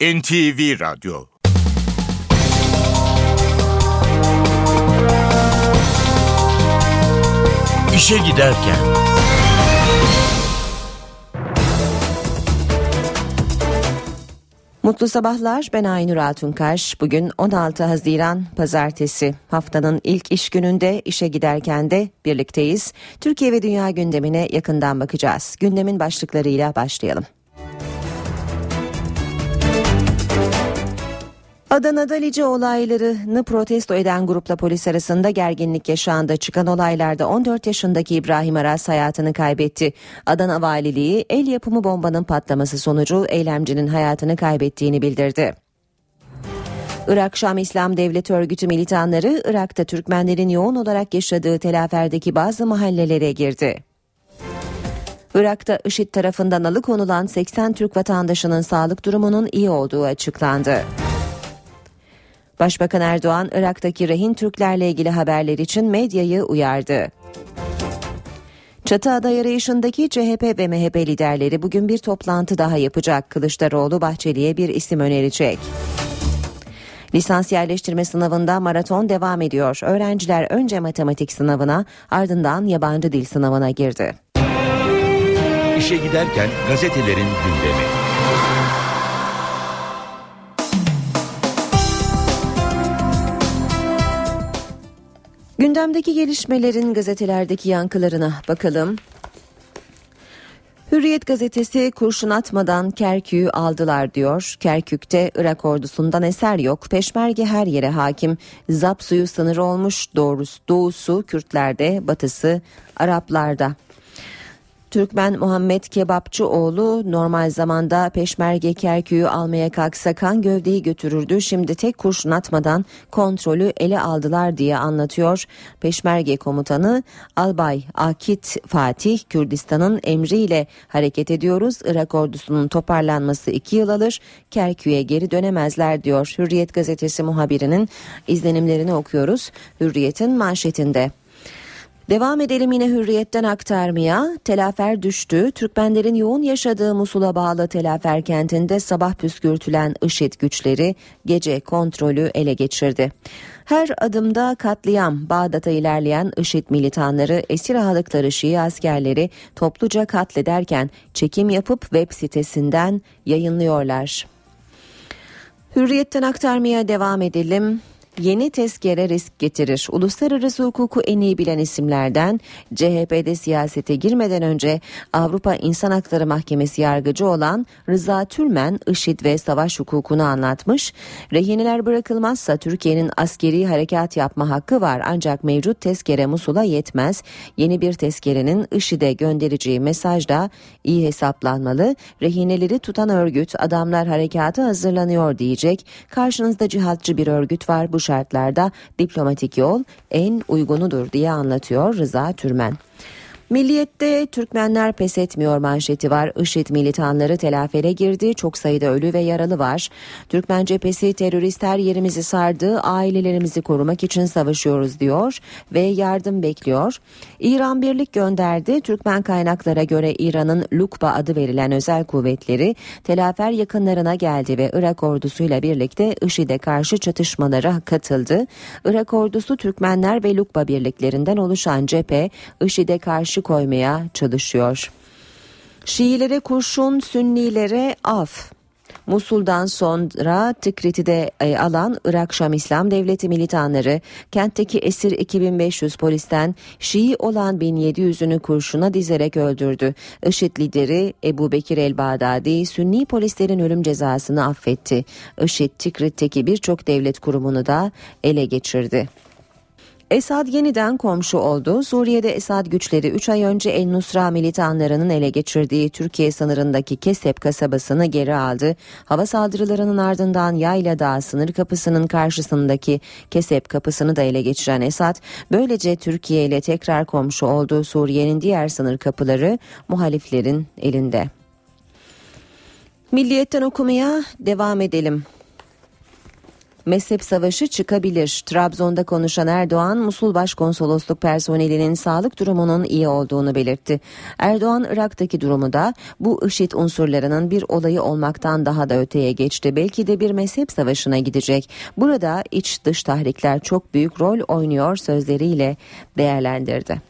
NTV Radyo İşe Giderken Mutlu sabahlar ben Aynur Altunkaş. Bugün 16 Haziran Pazartesi. Haftanın ilk iş gününde işe giderken de birlikteyiz. Türkiye ve dünya gündemine yakından bakacağız. Gündemin başlıklarıyla başlayalım. Adana'da Lice olaylarını protesto eden grupla polis arasında gerginlik yaşandı. Çıkan olaylarda 14 yaşındaki İbrahim Aras hayatını kaybetti. Adana Valiliği el yapımı bombanın patlaması sonucu eylemcinin hayatını kaybettiğini bildirdi. Irak Şam İslam Devleti Örgütü militanları Irak'ta Türkmenlerin yoğun olarak yaşadığı telaferdeki bazı mahallelere girdi. Irak'ta IŞİD tarafından alıkonulan 80 Türk vatandaşının sağlık durumunun iyi olduğu açıklandı. Başbakan Erdoğan Irak'taki rehin Türklerle ilgili haberler için medyayı uyardı. Çatı aday CHP ve MHP liderleri bugün bir toplantı daha yapacak. Kılıçdaroğlu Bahçeli'ye bir isim önerecek. Lisans yerleştirme sınavında maraton devam ediyor. Öğrenciler önce matematik sınavına ardından yabancı dil sınavına girdi. İşe giderken gazetelerin gündemi. Gündemdeki gelişmelerin gazetelerdeki yankılarına bakalım. Hürriyet gazetesi kurşun atmadan Kerkük'ü aldılar diyor. Kerkük'te Irak ordusundan eser yok. Peşmerge her yere hakim. Zap suyu sınır olmuş. Doğrusu doğusu Kürtlerde, batısı Araplarda. Türkmen Muhammed Kebapçıoğlu normal zamanda Peşmerge Kerkü'yü almaya kalksa kan gövdeyi götürürdü. Şimdi tek kurşun atmadan kontrolü ele aldılar diye anlatıyor. Peşmerge komutanı Albay Akit Fatih Kürdistan'ın emriyle hareket ediyoruz. Irak ordusunun toparlanması iki yıl alır. Kerkü'ye geri dönemezler diyor. Hürriyet gazetesi muhabirinin izlenimlerini okuyoruz. Hürriyet'in manşetinde. Devam edelim yine hürriyetten aktarmaya. Telafer düştü. Türkmenlerin yoğun yaşadığı Musul'a bağlı Telafer kentinde sabah püskürtülen IŞİD güçleri gece kontrolü ele geçirdi. Her adımda katliam, Bağdat'a ilerleyen IŞİD militanları esir aldıkları Şii askerleri topluca katlederken çekim yapıp web sitesinden yayınlıyorlar. Hürriyetten aktarmaya devam edelim. Yeni tezkere risk getirir. Uluslararası hukuku en iyi bilen isimlerden CHP'de siyasete girmeden önce Avrupa İnsan Hakları Mahkemesi yargıcı olan Rıza Tülmen IŞİD ve savaş hukukunu anlatmış. Rehineler bırakılmazsa Türkiye'nin askeri harekat yapma hakkı var ancak mevcut tezkere Musul'a yetmez. Yeni bir tezkerenin IŞİD'e göndereceği mesaj da iyi hesaplanmalı. Rehineleri tutan örgüt adamlar harekatı hazırlanıyor diyecek. Karşınızda cihatçı bir örgüt var bu şartlarda diplomatik yol en uygunudur diye anlatıyor Rıza Türmen. Milliyette Türkmenler pes etmiyor manşeti var. IŞİD militanları telafere girdi. Çok sayıda ölü ve yaralı var. Türkmen cephesi terörist her yerimizi sardı. Ailelerimizi korumak için savaşıyoruz diyor ve yardım bekliyor. İran birlik gönderdi. Türkmen kaynaklara göre İran'ın Lukba adı verilen özel kuvvetleri telafer yakınlarına geldi ve Irak ordusuyla birlikte IŞİD'e karşı çatışmalara katıldı. Irak ordusu Türkmenler ve Lukba birliklerinden oluşan cephe IŞİD'e karşı karşı koymaya çalışıyor. Şiilere kurşun, Sünnilere af. Musul'dan sonra Tikrit'i de e, alan Irak Şam İslam Devleti militanları kentteki esir 2500 polisten Şii olan 1700'ünü kurşuna dizerek öldürdü. IŞİD lideri Ebu Bekir el-Bağdadi Sünni polislerin ölüm cezasını affetti. IŞİD Tikrit'teki birçok devlet kurumunu da ele geçirdi. Esad yeniden komşu oldu. Suriye'de Esad güçleri 3 ay önce El Nusra militanlarının ele geçirdiği Türkiye sınırındaki Kesep kasabasını geri aldı. Hava saldırılarının ardından Yayla Dağı sınır kapısının karşısındaki Kesep kapısını da ele geçiren Esad, böylece Türkiye ile tekrar komşu oldu. Suriye'nin diğer sınır kapıları muhaliflerin elinde. Milliyetten okumaya devam edelim. Mezhep savaşı çıkabilir. Trabzon'da konuşan Erdoğan, Musul Başkonsolosluk personelinin sağlık durumunun iyi olduğunu belirtti. Erdoğan, Irak'taki durumu da bu IŞİD unsurlarının bir olayı olmaktan daha da öteye geçti. Belki de bir mezhep savaşına gidecek. Burada iç dış tahrikler çok büyük rol oynuyor sözleriyle değerlendirdi.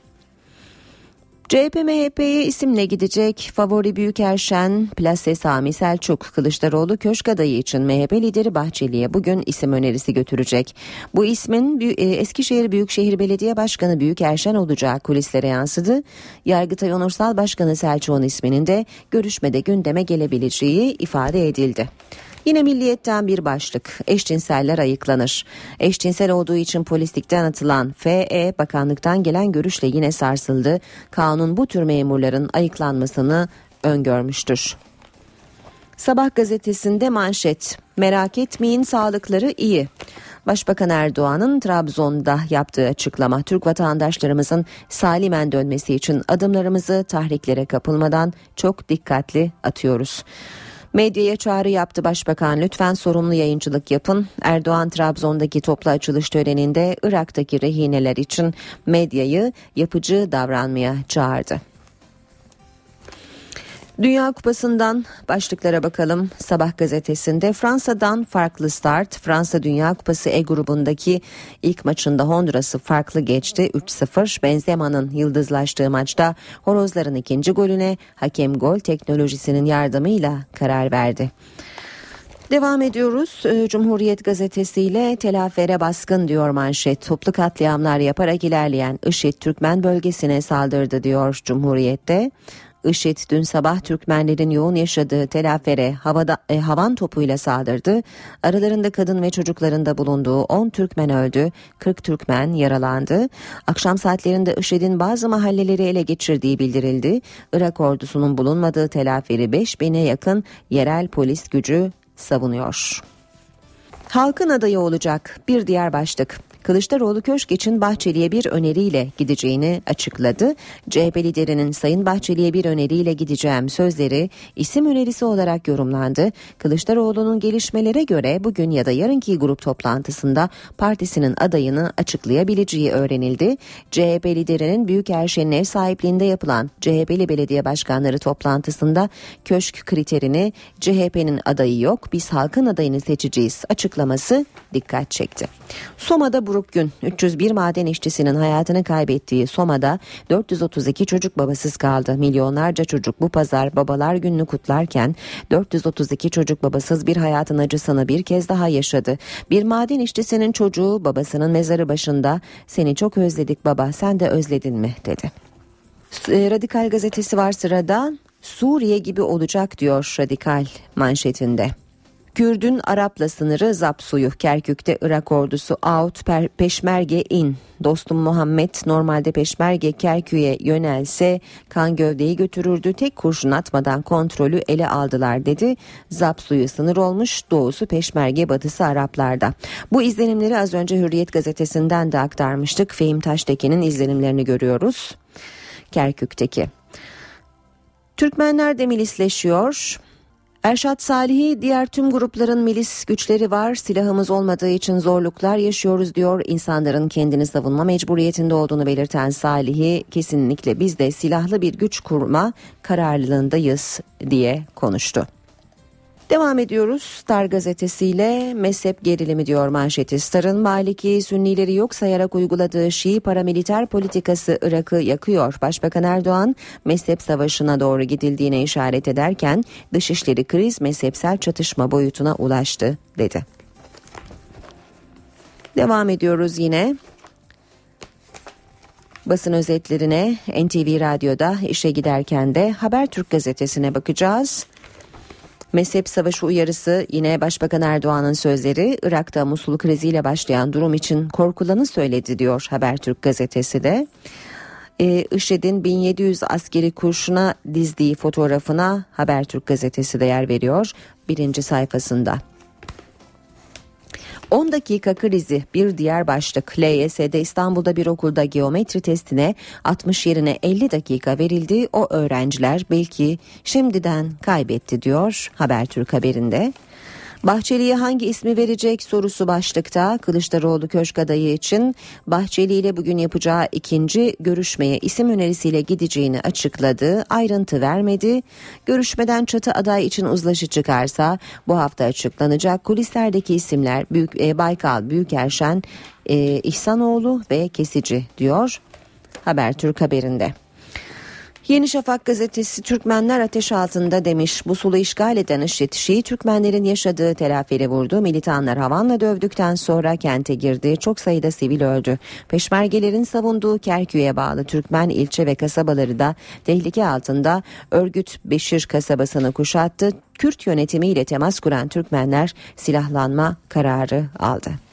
CHP MHP'ye isimle gidecek favori Büyükerşen Plase Sami Selçuk Kılıçdaroğlu köşk adayı için MHP lideri Bahçeli'ye bugün isim önerisi götürecek. Bu ismin e, Eskişehir Büyükşehir Belediye Başkanı Büyükerşen olacağı kulislere yansıdı. Yargıtay Onursal Başkanı Selçuk'un isminin de görüşmede gündeme gelebileceği ifade edildi. Yine milliyetten bir başlık. Eşcinseller ayıklanır. Eşcinsel olduğu için polislikten atılan FE bakanlıktan gelen görüşle yine sarsıldı. Kanun bu tür memurların ayıklanmasını öngörmüştür. Sabah gazetesinde manşet. Merak etmeyin sağlıkları iyi. Başbakan Erdoğan'ın Trabzon'da yaptığı açıklama Türk vatandaşlarımızın salimen dönmesi için adımlarımızı tahriklere kapılmadan çok dikkatli atıyoruz. Medyaya çağrı yaptı Başbakan lütfen sorumlu yayıncılık yapın. Erdoğan Trabzon'daki toplu açılış töreninde Irak'taki rehineler için medyayı yapıcı davranmaya çağırdı. Dünya Kupası'ndan başlıklara bakalım. Sabah gazetesinde Fransa'dan farklı start. Fransa Dünya Kupası E grubundaki ilk maçında Honduras'ı farklı geçti. 3-0 Benzema'nın yıldızlaştığı maçta Horozların ikinci golüne hakem gol teknolojisinin yardımıyla karar verdi. Devam ediyoruz. Ee, Cumhuriyet gazetesiyle telafere baskın diyor manşet. Toplu katliamlar yaparak ilerleyen IŞİD Türkmen bölgesine saldırdı diyor Cumhuriyet'te. IŞİD dün sabah Türkmenlerin yoğun yaşadığı telafere havada, e, havan topuyla saldırdı. Aralarında kadın ve çocukların da bulunduğu 10 Türkmen öldü, 40 Türkmen yaralandı. Akşam saatlerinde IŞİD'in bazı mahalleleri ele geçirdiği bildirildi. Irak ordusunun bulunmadığı telaferi 5000'e yakın yerel polis gücü savunuyor. Halkın adayı olacak bir diğer başlık. Kılıçdaroğlu köşk için Bahçeli'ye bir öneriyle gideceğini açıkladı. CHP liderinin Sayın Bahçeli'ye bir öneriyle gideceğim sözleri isim önerisi olarak yorumlandı. Kılıçdaroğlu'nun gelişmelere göre bugün ya da yarınki grup toplantısında partisinin adayını açıklayabileceği öğrenildi. CHP liderinin Büyükerşen'in ev sahipliğinde yapılan CHP'li belediye başkanları toplantısında köşk kriterini CHP'nin adayı yok biz halkın adayını seçeceğiz açıklaması dikkat çekti. Soma'da Buruk Gün 301 maden işçisinin hayatını kaybettiği Soma'da 432 çocuk babasız kaldı. Milyonlarca çocuk bu pazar babalar gününü kutlarken 432 çocuk babasız bir hayatın acısını bir kez daha yaşadı. Bir maden işçisinin çocuğu babasının mezarı başında seni çok özledik baba sen de özledin mi dedi. E, Radikal gazetesi var sırada. Suriye gibi olacak diyor Radikal manşetinde. Kürdün Arap'la sınırı Zap suyu Kerkük'te Irak ordusu out peşmerge in. Dostum Muhammed normalde peşmerge Kerkük'e yönelse kan gövdeyi götürürdü tek kurşun atmadan kontrolü ele aldılar dedi. Zap suyu sınır olmuş doğusu peşmerge batısı Araplarda. Bu izlenimleri az önce Hürriyet gazetesinden de aktarmıştık. Fehim Taştekin'in izlenimlerini görüyoruz. Kerkük'teki. Türkmenler de milisleşiyor. Erşat Salih'i diğer tüm grupların milis güçleri var silahımız olmadığı için zorluklar yaşıyoruz diyor. İnsanların kendini savunma mecburiyetinde olduğunu belirten Salih'i kesinlikle biz de silahlı bir güç kurma kararlılığındayız diye konuştu. Devam ediyoruz Star gazetesiyle mezhep gerilimi diyor manşeti. Star'ın Maliki Sünnileri yok sayarak uyguladığı Şii paramiliter politikası Irak'ı yakıyor. Başbakan Erdoğan mezhep savaşına doğru gidildiğine işaret ederken dışişleri kriz mezhepsel çatışma boyutuna ulaştı dedi. Devam ediyoruz yine basın özetlerine NTV Radyo'da işe giderken de Habertürk gazetesine bakacağız. Mezhep savaşı uyarısı yine Başbakan Erdoğan'ın sözleri Irak'ta Musul kriziyle başlayan durum için korkulanı söyledi diyor Habertürk gazetesi de. Ee, IŞİD'in 1700 askeri kurşuna dizdiği fotoğrafına Habertürk gazetesi de yer veriyor birinci sayfasında. 10 dakika krizi bir diğer başlık. LYS'de İstanbul'da bir okulda geometri testine 60 yerine 50 dakika verildi. O öğrenciler belki şimdiden kaybetti diyor Habertürk haberinde. Bahçeli'ye hangi ismi verecek sorusu başlıkta Kılıçdaroğlu köşk adayı için Bahçeli ile bugün yapacağı ikinci görüşmeye isim önerisiyle gideceğini açıkladı. Ayrıntı vermedi. Görüşmeden çatı aday için uzlaşı çıkarsa bu hafta açıklanacak. Kulislerdeki isimler Büyük, e, Baykal, Büyükerşen, e, İhsanoğlu ve Kesici diyor Habertürk haberinde. Yeni Şafak gazetesi Türkmenler ateş altında demiş. Bu sulu işgal eden IŞİD Şii Türkmenlerin yaşadığı telaferi vurdu. Militanlar havanla dövdükten sonra kente girdi. Çok sayıda sivil öldü. Peşmergelerin savunduğu Kerkü'ye bağlı Türkmen ilçe ve kasabaları da tehlike altında. Örgüt Beşir kasabasını kuşattı. Kürt yönetimiyle temas kuran Türkmenler silahlanma kararı aldı.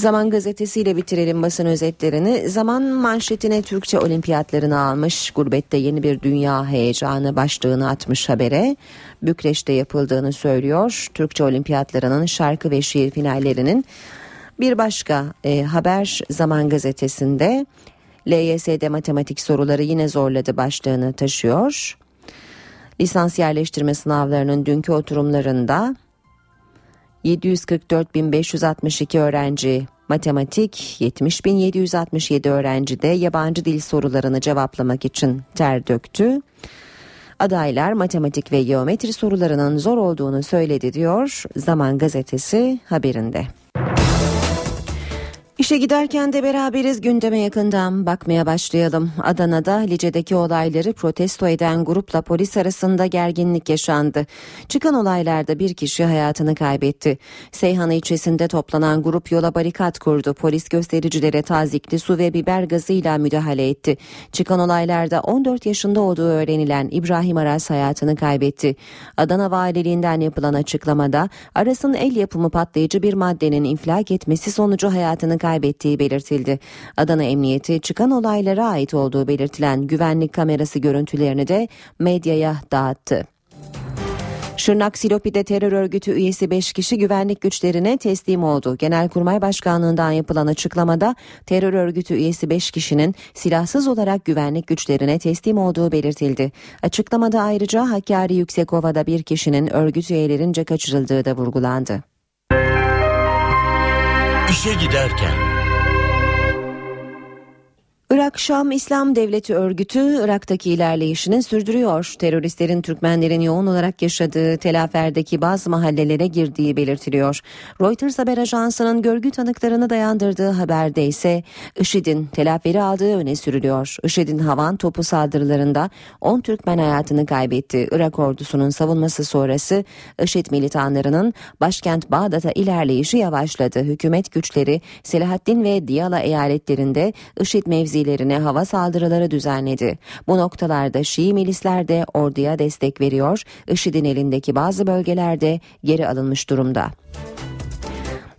Zaman gazetesiyle bitirelim basın özetlerini. Zaman manşetine Türkçe olimpiyatlarını almış. Gurbette yeni bir dünya heyecanı başlığını atmış habere. Bükreş'te yapıldığını söylüyor. Türkçe olimpiyatlarının şarkı ve şiir finallerinin bir başka e, haber Zaman gazetesinde LYS'de matematik soruları yine zorladı başlığını taşıyor. Lisans yerleştirme sınavlarının dünkü oturumlarında 744.562 öğrenci matematik, 70.767 öğrenci de yabancı dil sorularını cevaplamak için ter döktü. Adaylar matematik ve geometri sorularının zor olduğunu söyledi diyor Zaman Gazetesi haberinde. İşe giderken de beraberiz gündeme yakından bakmaya başlayalım. Adana'da Lice'deki olayları protesto eden grupla polis arasında gerginlik yaşandı. Çıkan olaylarda bir kişi hayatını kaybetti. Seyhan ilçesinde toplanan grup yola barikat kurdu. Polis göstericilere tazikli su ve biber gazıyla müdahale etti. Çıkan olaylarda 14 yaşında olduğu öğrenilen İbrahim Aras hayatını kaybetti. Adana Valiliğinden yapılan açıklamada Aras'ın el yapımı patlayıcı bir maddenin infilak etmesi sonucu hayatını kaybetti kaybettiği belirtildi. Adana Emniyeti çıkan olaylara ait olduğu belirtilen güvenlik kamerası görüntülerini de medyaya dağıttı. Şırnak Silopi'de terör örgütü üyesi 5 kişi güvenlik güçlerine teslim oldu. Genelkurmay Başkanlığı'ndan yapılan açıklamada terör örgütü üyesi 5 kişinin silahsız olarak güvenlik güçlerine teslim olduğu belirtildi. Açıklamada ayrıca Hakkari Yüksekova'da bir kişinin örgüt üyelerince kaçırıldığı da vurgulandı. İşe giderken Irak Şam İslam Devleti örgütü Irak'taki ilerleyişini sürdürüyor. Teröristlerin Türkmenlerin yoğun olarak yaşadığı Telafer'deki bazı mahallelere girdiği belirtiliyor. Reuters haber ajansının görgü tanıklarını dayandırdığı haberde ise IŞİD'in Telafer'i aldığı öne sürülüyor. IŞİD'in havan topu saldırılarında 10 Türkmen hayatını kaybetti. Irak ordusunun savunması sonrası IŞİD militanlarının başkent Bağdat'a ilerleyişi yavaşladı. Hükümet güçleri Selahaddin ve Diyala eyaletlerinde IŞİD mevzi mevzilerine hava saldırıları düzenledi. Bu noktalarda Şii milisler de orduya destek veriyor, IŞİD'in elindeki bazı bölgelerde geri alınmış durumda.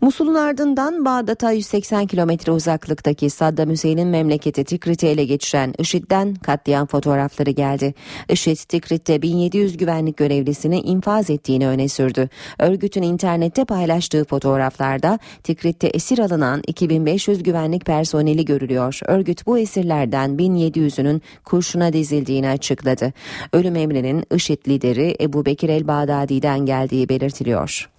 Musul'un ardından Bağdat'a 180 kilometre uzaklıktaki Saddam Hüseyin'in memleketi Tikrit'i ele geçiren IŞİD'den katliam fotoğrafları geldi. IŞİD Tikrit'te 1700 güvenlik görevlisini infaz ettiğini öne sürdü. Örgütün internette paylaştığı fotoğraflarda Tikrit'te esir alınan 2500 güvenlik personeli görülüyor. Örgüt bu esirlerden 1700'ünün kurşuna dizildiğini açıkladı. Ölüm emrinin IŞİD lideri Ebu Bekir el-Bağdadi'den geldiği belirtiliyor.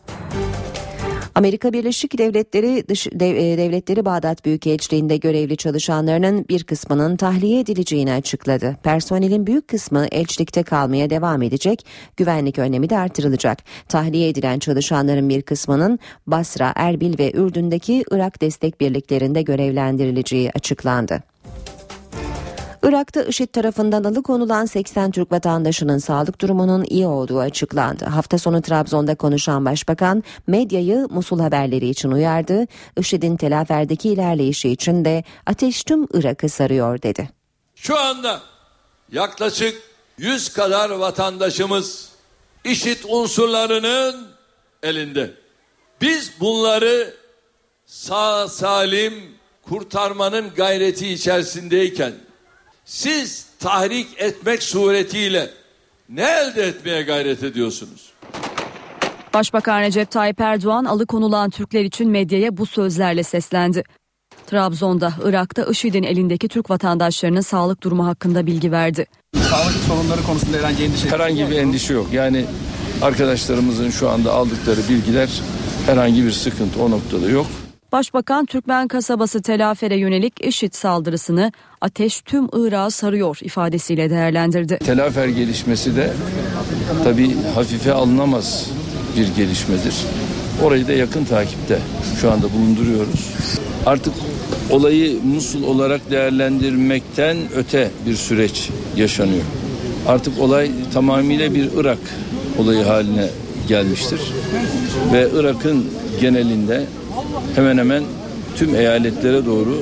Amerika Birleşik Devletleri dış, dev, e, devletleri Bağdat Büyükelçiliğinde görevli çalışanlarının bir kısmının tahliye edileceğini açıkladı. Personelin büyük kısmı elçilikte kalmaya devam edecek, güvenlik önlemi de artırılacak. Tahliye edilen çalışanların bir kısmının Basra, Erbil ve Ürdün'deki Irak destek birliklerinde görevlendirileceği açıklandı. Irak'ta IŞİD tarafından alıkonulan 80 Türk vatandaşının sağlık durumunun iyi olduğu açıklandı. Hafta sonu Trabzon'da konuşan başbakan medyayı Musul haberleri için uyardı. IŞİD'in telaferdeki ilerleyişi için de ateş tüm Irak'ı sarıyor dedi. Şu anda yaklaşık 100 kadar vatandaşımız IŞİD unsurlarının elinde. Biz bunları sağ salim kurtarmanın gayreti içerisindeyken siz tahrik etmek suretiyle ne elde etmeye gayret ediyorsunuz? Başbakan Recep Tayyip Erdoğan alıkonulan Türkler için medyaya bu sözlerle seslendi. Trabzon'da, Irak'ta IŞİD'in elindeki Türk vatandaşlarının sağlık durumu hakkında bilgi verdi. Sağlık sorunları konusunda herhangi endişe Herhangi bir endişe yok. Yani Arkadaşlarımızın şu anda aldıkları bilgiler herhangi bir sıkıntı o noktada yok. Başbakan Türkmen kasabası Telafer'e yönelik IŞİD saldırısını ateş tüm Irak'ı sarıyor ifadesiyle değerlendirdi. Telafer gelişmesi de tabii hafife alınamaz bir gelişmedir. Orayı da yakın takipte şu anda bulunduruyoruz. Artık olayı Musul olarak değerlendirmekten öte bir süreç yaşanıyor. Artık olay tamamıyla bir Irak olayı haline gelmiştir. Ve Irak'ın genelinde hemen hemen tüm eyaletlere doğru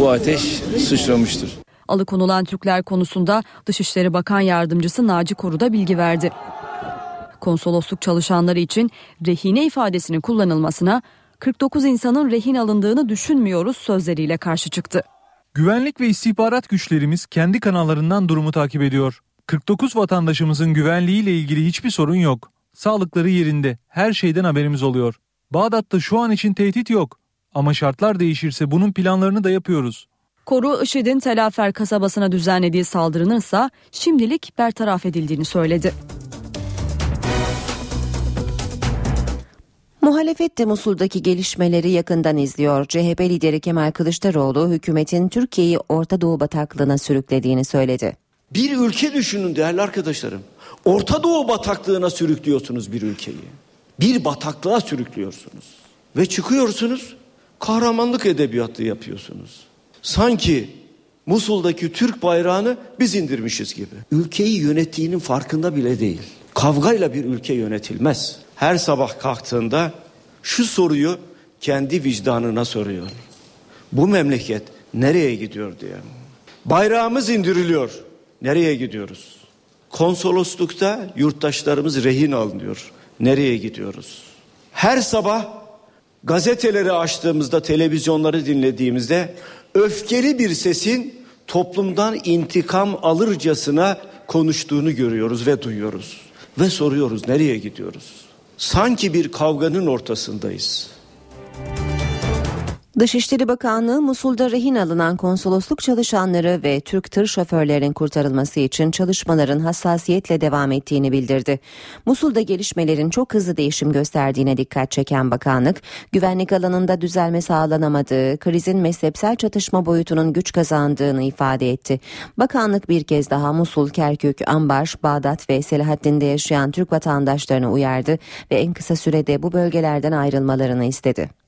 bu ateş sıçramıştır. Alıkonulan Türkler konusunda Dışişleri Bakan Yardımcısı Naci Koru da bilgi verdi. Konsolosluk çalışanları için rehine ifadesinin kullanılmasına 49 insanın rehin alındığını düşünmüyoruz sözleriyle karşı çıktı. Güvenlik ve istihbarat güçlerimiz kendi kanallarından durumu takip ediyor. 49 vatandaşımızın güvenliğiyle ilgili hiçbir sorun yok. Sağlıkları yerinde, her şeyden haberimiz oluyor. Bağdat'ta şu an için tehdit yok. Ama şartlar değişirse bunun planlarını da yapıyoruz. Koru IŞİD'in Telafer kasabasına düzenlediği saldırının ise şimdilik bertaraf edildiğini söyledi. Muhalefet de Musul'daki gelişmeleri yakından izliyor. CHP lideri Kemal Kılıçdaroğlu hükümetin Türkiye'yi Orta Doğu bataklığına sürüklediğini söyledi. Bir ülke düşünün değerli arkadaşlarım. Orta Doğu bataklığına sürüklüyorsunuz bir ülkeyi. Bir bataklığa sürüklüyorsunuz. Ve çıkıyorsunuz kahramanlık edebiyatı yapıyorsunuz. Sanki Musul'daki Türk bayrağını biz indirmişiz gibi. Ülkeyi yönettiğinin farkında bile değil. Kavgayla bir ülke yönetilmez. Her sabah kalktığında şu soruyu kendi vicdanına soruyor. Bu memleket nereye gidiyor diye. Bayrağımız indiriliyor. Nereye gidiyoruz? Konsoloslukta yurttaşlarımız rehin alınıyor. Nereye gidiyoruz? Her sabah gazeteleri açtığımızda, televizyonları dinlediğimizde öfkeli bir sesin toplumdan intikam alırcasına konuştuğunu görüyoruz ve duyuyoruz. Ve soruyoruz nereye gidiyoruz? Sanki bir kavganın ortasındayız. Dışişleri Bakanlığı Musul'da rehin alınan konsolosluk çalışanları ve Türk tır şoförlerinin kurtarılması için çalışmaların hassasiyetle devam ettiğini bildirdi. Musul'da gelişmelerin çok hızlı değişim gösterdiğine dikkat çeken bakanlık, güvenlik alanında düzelme sağlanamadığı, krizin mezhepsel çatışma boyutunun güç kazandığını ifade etti. Bakanlık bir kez daha Musul, Kerkük, Ambar, Bağdat ve Selahaddin'de yaşayan Türk vatandaşlarını uyardı ve en kısa sürede bu bölgelerden ayrılmalarını istedi.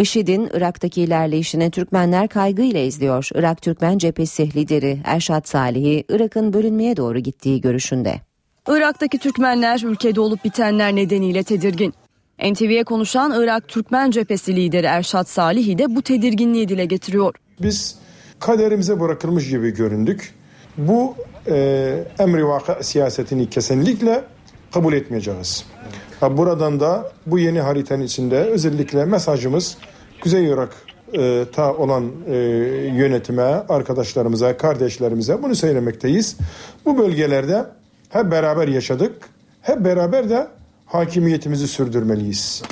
IŞİD'in Irak'taki ilerleyişini Türkmenler kaygıyla izliyor. Irak Türkmen Cephesi lideri Erşat Salih'i Irak'ın bölünmeye doğru gittiği görüşünde. Irak'taki Türkmenler ülkede olup bitenler nedeniyle tedirgin. NTV'ye konuşan Irak Türkmen Cephesi lideri Erşat Salih'i de bu tedirginliği dile getiriyor. Biz kaderimize bırakılmış gibi göründük. Bu e, emri vaka siyasetini kesinlikle kabul etmeyeceğiz. Buradan da bu yeni haritanın içinde özellikle mesajımız Kuzey Irak'ta olan e, yönetime, arkadaşlarımıza, kardeşlerimize bunu söylemekteyiz. Bu bölgelerde hep beraber yaşadık. Hep beraber de hakimiyetimizi sürdürmeliyiz.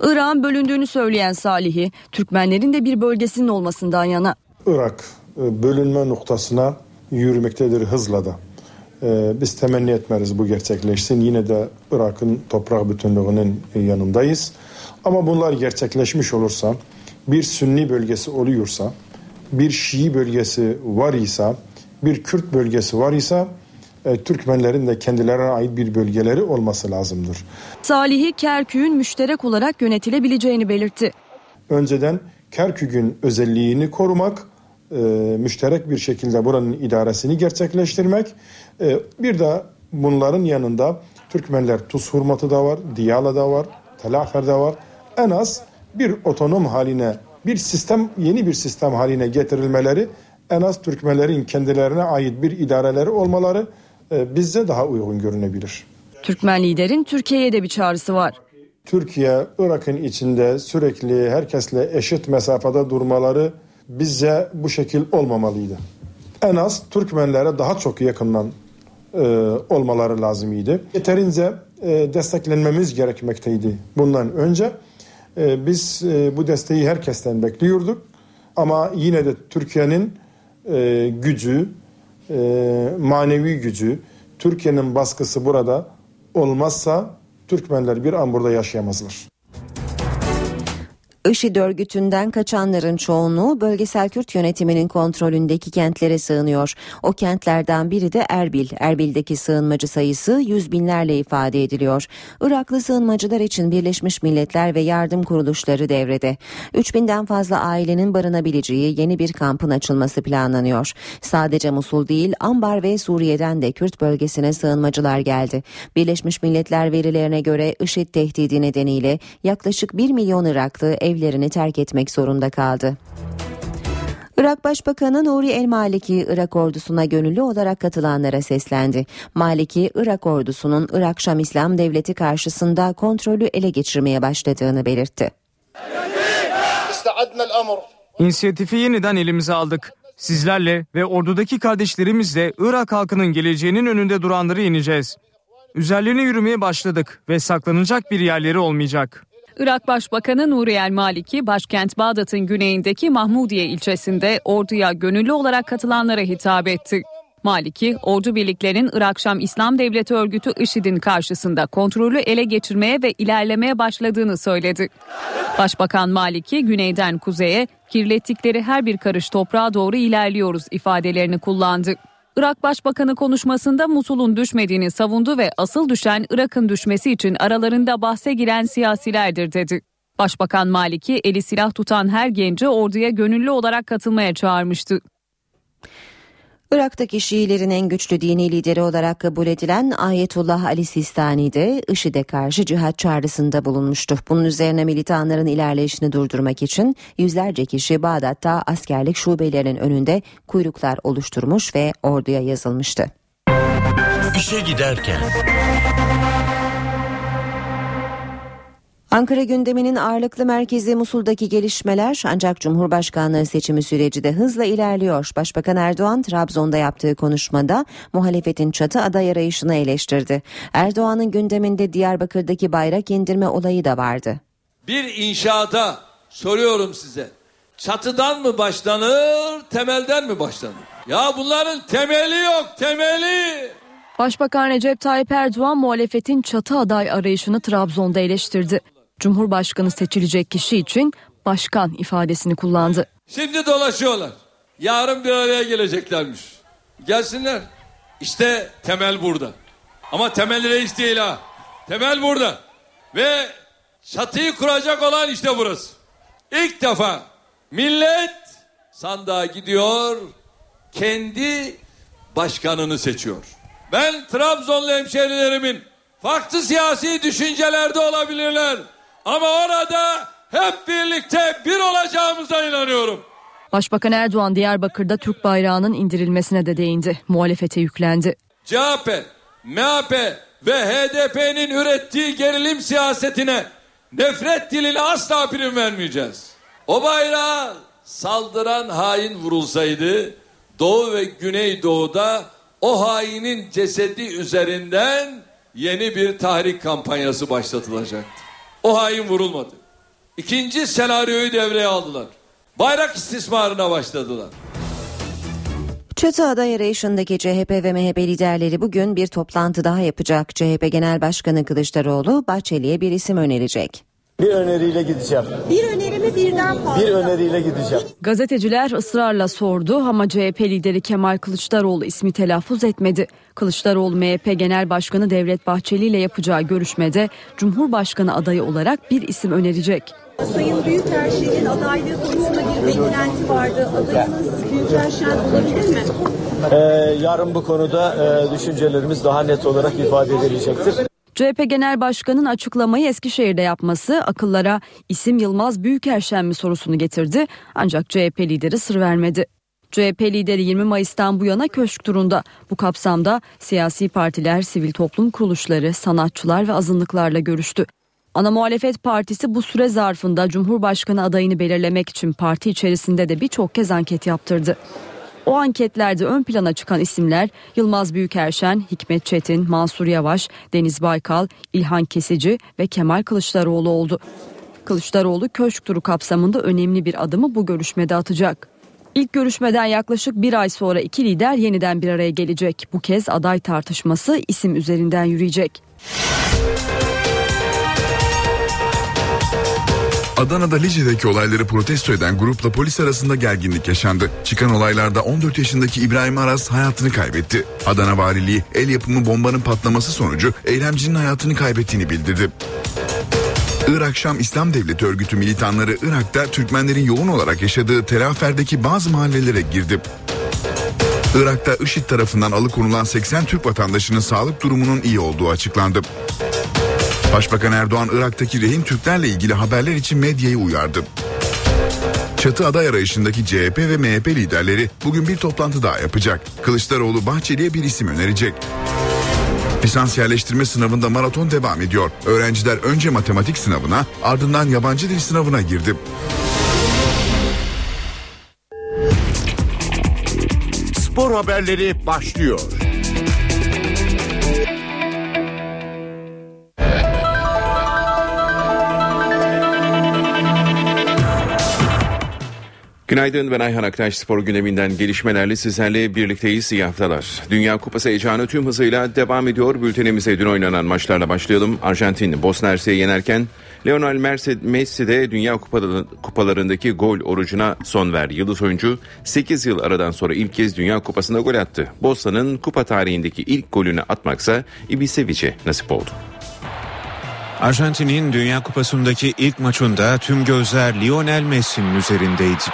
Irak'ın bölündüğünü söyleyen Salih'i, Türkmenlerin de bir bölgesinin olmasından yana. Irak e, bölünme noktasına yürümektedir hızla da. Ee, biz temenni etmeriz bu gerçekleşsin. Yine de Irak'ın toprak bütünlüğünün yanındayız. Ama bunlar gerçekleşmiş olursa, bir Sünni bölgesi oluyorsa, bir Şii bölgesi var ise, bir Kürt bölgesi var ise e, Türkmenlerin de kendilerine ait bir bölgeleri olması lazımdır. Salih'i Kerkük'ün müşterek olarak yönetilebileceğini belirtti. Önceden Kerkük'ün özelliğini korumak, e, müşterek bir şekilde buranın idaresini gerçekleştirmek. E, bir de bunların yanında Türkmenler Tuz Hurmatı da var, Diyala da var, Telafer de var. En az bir otonom haline, bir sistem, yeni bir sistem haline getirilmeleri en az Türkmenlerin kendilerine ait bir idareleri olmaları e, bizce daha uygun görünebilir. Türkmen liderin Türkiye'ye de bir çağrısı var. Türkiye, Irak'ın içinde sürekli herkesle eşit mesafede durmaları bizce bu şekil olmamalıydı. En az Türkmenlere daha çok yakından e, olmaları lazımıydı. Yeterince e, desteklenmemiz gerekmekteydi bundan önce. E, biz e, bu desteği herkesten bekliyorduk. Ama yine de Türkiye'nin e, gücü, e, manevi gücü, Türkiye'nin baskısı burada olmazsa Türkmenler bir an burada yaşayamazlar. IŞİD örgütünden kaçanların çoğunluğu bölgesel Kürt yönetiminin kontrolündeki kentlere sığınıyor. O kentlerden biri de Erbil. Erbil'deki sığınmacı sayısı yüz binlerle ifade ediliyor. Iraklı sığınmacılar için Birleşmiş Milletler ve yardım kuruluşları devrede. 3000'den fazla ailenin barınabileceği yeni bir kampın açılması planlanıyor. Sadece Musul değil Ambar ve Suriye'den de Kürt bölgesine sığınmacılar geldi. Birleşmiş Milletler verilerine göre IŞİD tehdidi nedeniyle yaklaşık 1 milyon Iraklı evlerini terk etmek zorunda kaldı. Irak Başbakanı Nuri El Maliki Irak ordusuna gönüllü olarak katılanlara seslendi. Maliki Irak ordusunun Irak Şam İslam Devleti karşısında kontrolü ele geçirmeye başladığını belirtti. İnisiyatifi yeniden elimize aldık. Sizlerle ve ordudaki kardeşlerimizle Irak halkının geleceğinin önünde duranları yeneceğiz. Üzerlerine yürümeye başladık ve saklanacak bir yerleri olmayacak. Irak Başbakanı Nuri El Maliki, başkent Bağdat'ın güneyindeki Mahmudiye ilçesinde orduya gönüllü olarak katılanlara hitap etti. Maliki, ordu birliklerinin Irak Şam İslam Devleti örgütü IŞİD'in karşısında kontrolü ele geçirmeye ve ilerlemeye başladığını söyledi. Başbakan Maliki, güneyden kuzeye, kirlettikleri her bir karış toprağa doğru ilerliyoruz ifadelerini kullandı. Irak Başbakanı konuşmasında Musul'un düşmediğini savundu ve asıl düşen Irak'ın düşmesi için aralarında bahse giren siyasilerdir dedi. Başbakan Maliki eli silah tutan her genci orduya gönüllü olarak katılmaya çağırmıştı. Irak'taki Şiilerin en güçlü dini lideri olarak kabul edilen Ayetullah Ali Sistani de IŞİD'e karşı cihat çağrısında bulunmuştu. Bunun üzerine militanların ilerleyişini durdurmak için yüzlerce kişi Bağdat'ta askerlik şubelerinin önünde kuyruklar oluşturmuş ve orduya yazılmıştı. İşe giderken Ankara gündeminin ağırlıklı merkezi Musul'daki gelişmeler ancak Cumhurbaşkanlığı seçimi süreci de hızla ilerliyor. Başbakan Erdoğan Trabzon'da yaptığı konuşmada muhalefetin çatı aday arayışını eleştirdi. Erdoğan'ın gündeminde Diyarbakır'daki bayrak indirme olayı da vardı. Bir inşaata soruyorum size. Çatıdan mı başlanır, temelden mi başlanır? Ya bunların temeli yok, temeli. Başbakan Recep Tayyip Erdoğan muhalefetin çatı aday arayışını Trabzon'da eleştirdi. Cumhurbaşkanı seçilecek kişi için başkan ifadesini kullandı. Şimdi dolaşıyorlar. Yarın bir araya geleceklermiş. Gelsinler. İşte temel burada. Ama temel reis değil ha. Temel burada. Ve çatıyı kuracak olan işte burası. İlk defa millet sandığa gidiyor. Kendi başkanını seçiyor. Ben Trabzonlu hemşerilerimin farklı siyasi düşüncelerde olabilirler. Ama orada hep birlikte bir olacağımıza inanıyorum. Başbakan Erdoğan Diyarbakır'da Türk bayrağının indirilmesine de değindi. Muhalefete yüklendi. CHP, MHP ve HDP'nin ürettiği gerilim siyasetine nefret diline asla prim vermeyeceğiz. O bayrağa saldıran hain vurulsaydı Doğu ve Güneydoğu'da o hainin cesedi üzerinden yeni bir tahrik kampanyası başlatılacaktı. O hain vurulmadı. İkinci senaryoyu devreye aldılar. Bayrak istismarına başladılar. Çatı aday CHP ve MHP liderleri bugün bir toplantı daha yapacak. CHP Genel Başkanı Kılıçdaroğlu Bahçeli'ye bir isim önerecek. Bir öneriyle gideceğim. Bir önerimi birden fazla. Bir öneriyle gideceğim. Gazeteciler ısrarla sordu ama CHP lideri Kemal Kılıçdaroğlu ismi telaffuz etmedi. Kılıçdaroğlu MHP Genel Başkanı Devlet Bahçeli ile yapacağı görüşmede Cumhurbaşkanı adayı olarak bir isim önerecek. Sayın Büyükelçinin adaylığı konusunda bir beklenti vardı. Adayınız Büyükelçen olabilir mi? Ee, yarın bu konuda e, düşüncelerimiz daha net olarak ifade edilecektir. CHP Genel Başkanı'nın açıklamayı Eskişehir'de yapması akıllara isim Yılmaz Büyükerşen mi sorusunu getirdi ancak CHP lideri sır vermedi. CHP lideri 20 Mayıs'tan bu yana köşk turunda. Bu kapsamda siyasi partiler, sivil toplum kuruluşları, sanatçılar ve azınlıklarla görüştü. Ana muhalefet partisi bu süre zarfında Cumhurbaşkanı adayını belirlemek için parti içerisinde de birçok kez anket yaptırdı. O anketlerde ön plana çıkan isimler Yılmaz Büyükerşen, Hikmet Çetin, Mansur Yavaş, Deniz Baykal, İlhan Kesici ve Kemal Kılıçdaroğlu oldu. Kılıçdaroğlu köşk turu kapsamında önemli bir adımı bu görüşmede atacak. İlk görüşmeden yaklaşık bir ay sonra iki lider yeniden bir araya gelecek. Bu kez aday tartışması isim üzerinden yürüyecek. Adana'da Lice'deki olayları protesto eden grupla polis arasında gerginlik yaşandı. Çıkan olaylarda 14 yaşındaki İbrahim Aras hayatını kaybetti. Adana Valiliği el yapımı bombanın patlaması sonucu eylemcinin hayatını kaybettiğini bildirdi. Irak Şam İslam Devleti örgütü militanları Irak'ta Türkmenlerin yoğun olarak yaşadığı Telafer'deki bazı mahallelere girdi. Irak'ta IŞİD tarafından alıkonulan 80 Türk vatandaşının sağlık durumunun iyi olduğu açıklandı. Başbakan Erdoğan Irak'taki rehin Türklerle ilgili haberler için medyayı uyardı. Çatı aday arayışındaki CHP ve MHP liderleri bugün bir toplantı daha yapacak. Kılıçdaroğlu Bahçeli'ye bir isim önerecek. Lisans yerleştirme sınavında maraton devam ediyor. Öğrenciler önce matematik sınavına ardından yabancı dil sınavına girdi. Spor haberleri başlıyor. Günaydın ben Ayhan Aktaş spor gündeminden gelişmelerle sizlerle birlikteyiz iyi haftalar. Dünya Kupası heyecanı tüm hızıyla devam ediyor. Bültenimize dün oynanan maçlarla başlayalım. Arjantin Bosna Hersek'i yenerken Lionel Messi de Dünya Kupalarındaki gol orucuna son verdi. Yıldız oyuncu 8 yıl aradan sonra ilk kez Dünya Kupası'nda gol attı. Bosna'nın kupa tarihindeki ilk golünü atmaksa Ibisevic'e nasip oldu. Arjantin'in Dünya Kupası'ndaki ilk maçında tüm gözler Lionel Messi'nin üzerindeydi.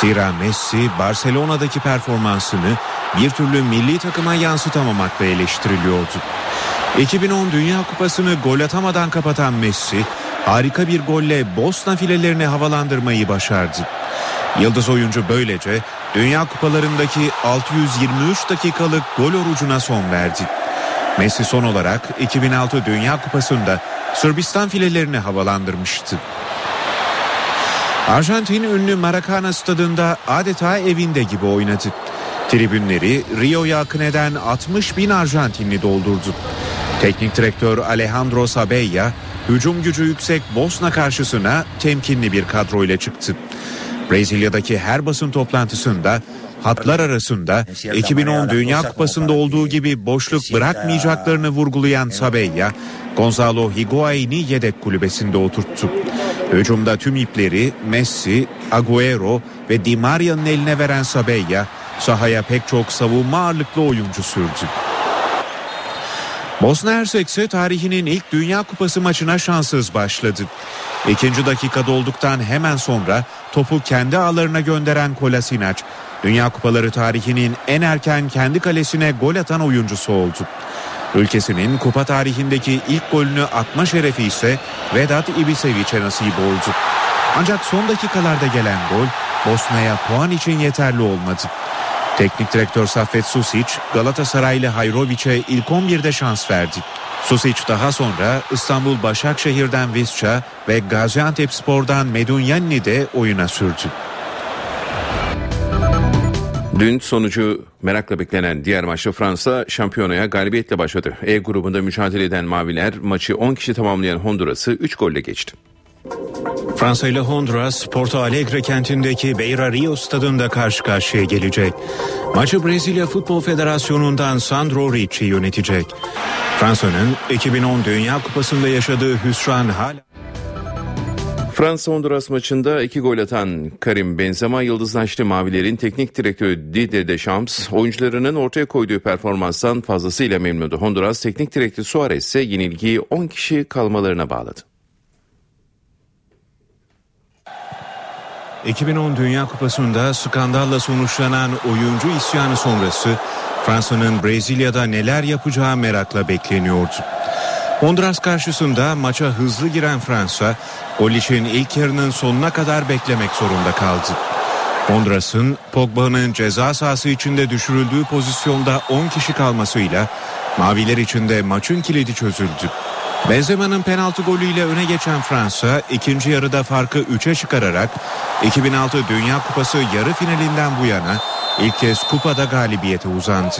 Zira Messi Barcelona'daki performansını bir türlü milli takıma yansıtamamakla eleştiriliyordu. 2010 Dünya Kupası'nı gol atamadan kapatan Messi harika bir golle Bosna filelerini havalandırmayı başardı. Yıldız oyuncu böylece Dünya Kupalarındaki 623 dakikalık gol orucuna son verdi. Messi son olarak 2006 Dünya Kupası'nda Sırbistan filelerini havalandırmıştı. Arjantin ünlü Maracana stadında adeta evinde gibi oynadı. Tribünleri Rio'ya akın eden 60 bin Arjantinli doldurdu. Teknik direktör Alejandro Sabella hücum gücü yüksek Bosna karşısına temkinli bir kadroyla çıktı. Brezilya'daki her basın toplantısında hatlar arasında 2010 Dünya Kupası'nda olduğu gibi boşluk bırakmayacaklarını vurgulayan Sabella, Gonzalo Higuain'i yedek kulübesinde oturttu. Hücumda tüm ipleri Messi, Agüero ve Di Maria'nın eline veren Sabella sahaya pek çok savunma ağırlıklı oyuncu sürdü. Bosna Hersek ise tarihinin ilk Dünya Kupası maçına şanssız başladı. İkinci dakikada olduktan hemen sonra topu kendi ağlarına gönderen Kolasinac, Dünya Kupaları tarihinin en erken kendi kalesine gol atan oyuncusu oldu. Ülkesinin kupa tarihindeki ilk golünü atma şerefi ise Vedat Ibisevic'e nasip oldu. Ancak son dakikalarda gelen gol Bosna'ya puan için yeterli olmadı. Teknik direktör Saffet Susic Galatasaraylı Hayrovic'e ilk 11'de şans verdi. Susic daha sonra İstanbul Başakşehir'den Visca ve Gaziantep Spor'dan Medunyanni de oyuna sürdü. Dün sonucu merakla beklenen diğer maçta Fransa şampiyonaya galibiyetle başladı. E grubunda mücadele eden Maviler maçı 10 kişi tamamlayan Honduras'ı 3 golle geçti. Fransa ile Honduras Porto Alegre kentindeki Beira Rio stadında karşı karşıya gelecek. Maçı Brezilya Futbol Federasyonu'ndan Sandro Ricci yönetecek. Fransa'nın 2010 Dünya Kupası'nda yaşadığı hüsran hala Fransa-Honduras maçında iki gol atan Karim Benzema yıldızlaştı. Mavilerin teknik direktörü Didier Deschamps oyuncularının ortaya koyduğu performanstan fazlasıyla memnundu. Honduras teknik direktörü Suarez ise yenilgiyi 10 kişi kalmalarına bağladı. 2010 Dünya Kupası'nda skandalla sonuçlanan oyuncu isyanı sonrası Fransa'nın Brezilya'da neler yapacağı merakla bekleniyordu. Honduras karşısında maça hızlı giren Fransa, gol için ilk yarının sonuna kadar beklemek zorunda kaldı. Honduras'ın Pogba'nın ceza sahası içinde düşürüldüğü pozisyonda 10 kişi kalmasıyla Maviler içinde maçın kilidi çözüldü. Benzema'nın penaltı golüyle öne geçen Fransa ikinci yarıda farkı 3'e çıkararak 2006 Dünya Kupası yarı finalinden bu yana ilk kez kupada galibiyete uzandı.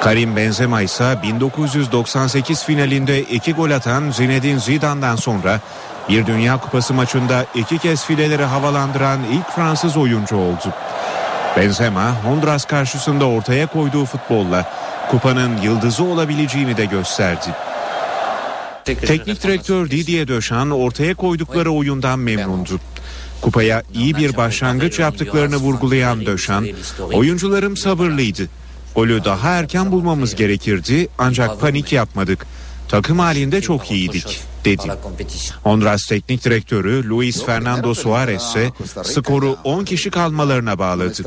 Karim Benzema ise 1998 finalinde iki gol atan Zinedine Zidane'dan sonra bir Dünya Kupası maçında iki kez fileleri havalandıran ilk Fransız oyuncu oldu. Benzema Honduras karşısında ortaya koyduğu futbolla kupanın yıldızı olabileceğini de gösterdi. Teknik direktör Didier Deschamps ortaya koydukları oyundan memnundu. Kupaya iyi bir başlangıç yaptıklarını vurgulayan Deschamps, oyuncularım sabırlıydı. Golü daha erken bulmamız gerekirdi ancak panik yapmadık. Takım halinde çok iyiydik dedi. Honduras Teknik Direktörü Luis Fernando Suarez ise skoru 10 kişi kalmalarına bağladı.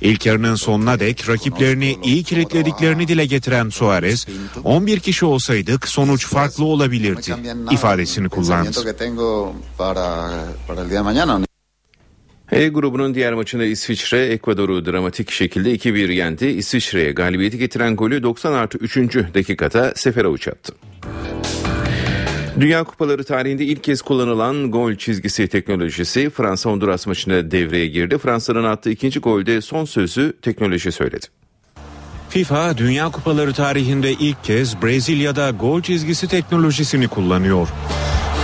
İlk yarının sonuna dek rakiplerini iyi kilitlediklerini dile getiren Suarez, 11 kişi olsaydık sonuç farklı olabilirdi ifadesini kullandı. E grubunun diğer maçında İsviçre Ekvador'u dramatik şekilde 2-1 yendi. İsviçre'ye galibiyeti getiren golü 90 artı 3. dakikada sefere uçattı. Dünya Kupaları tarihinde ilk kez kullanılan gol çizgisi teknolojisi Fransa Honduras maçında devreye girdi. Fransa'nın attığı ikinci golde son sözü teknoloji söyledi. FIFA Dünya Kupaları tarihinde ilk kez Brezilya'da gol çizgisi teknolojisini kullanıyor.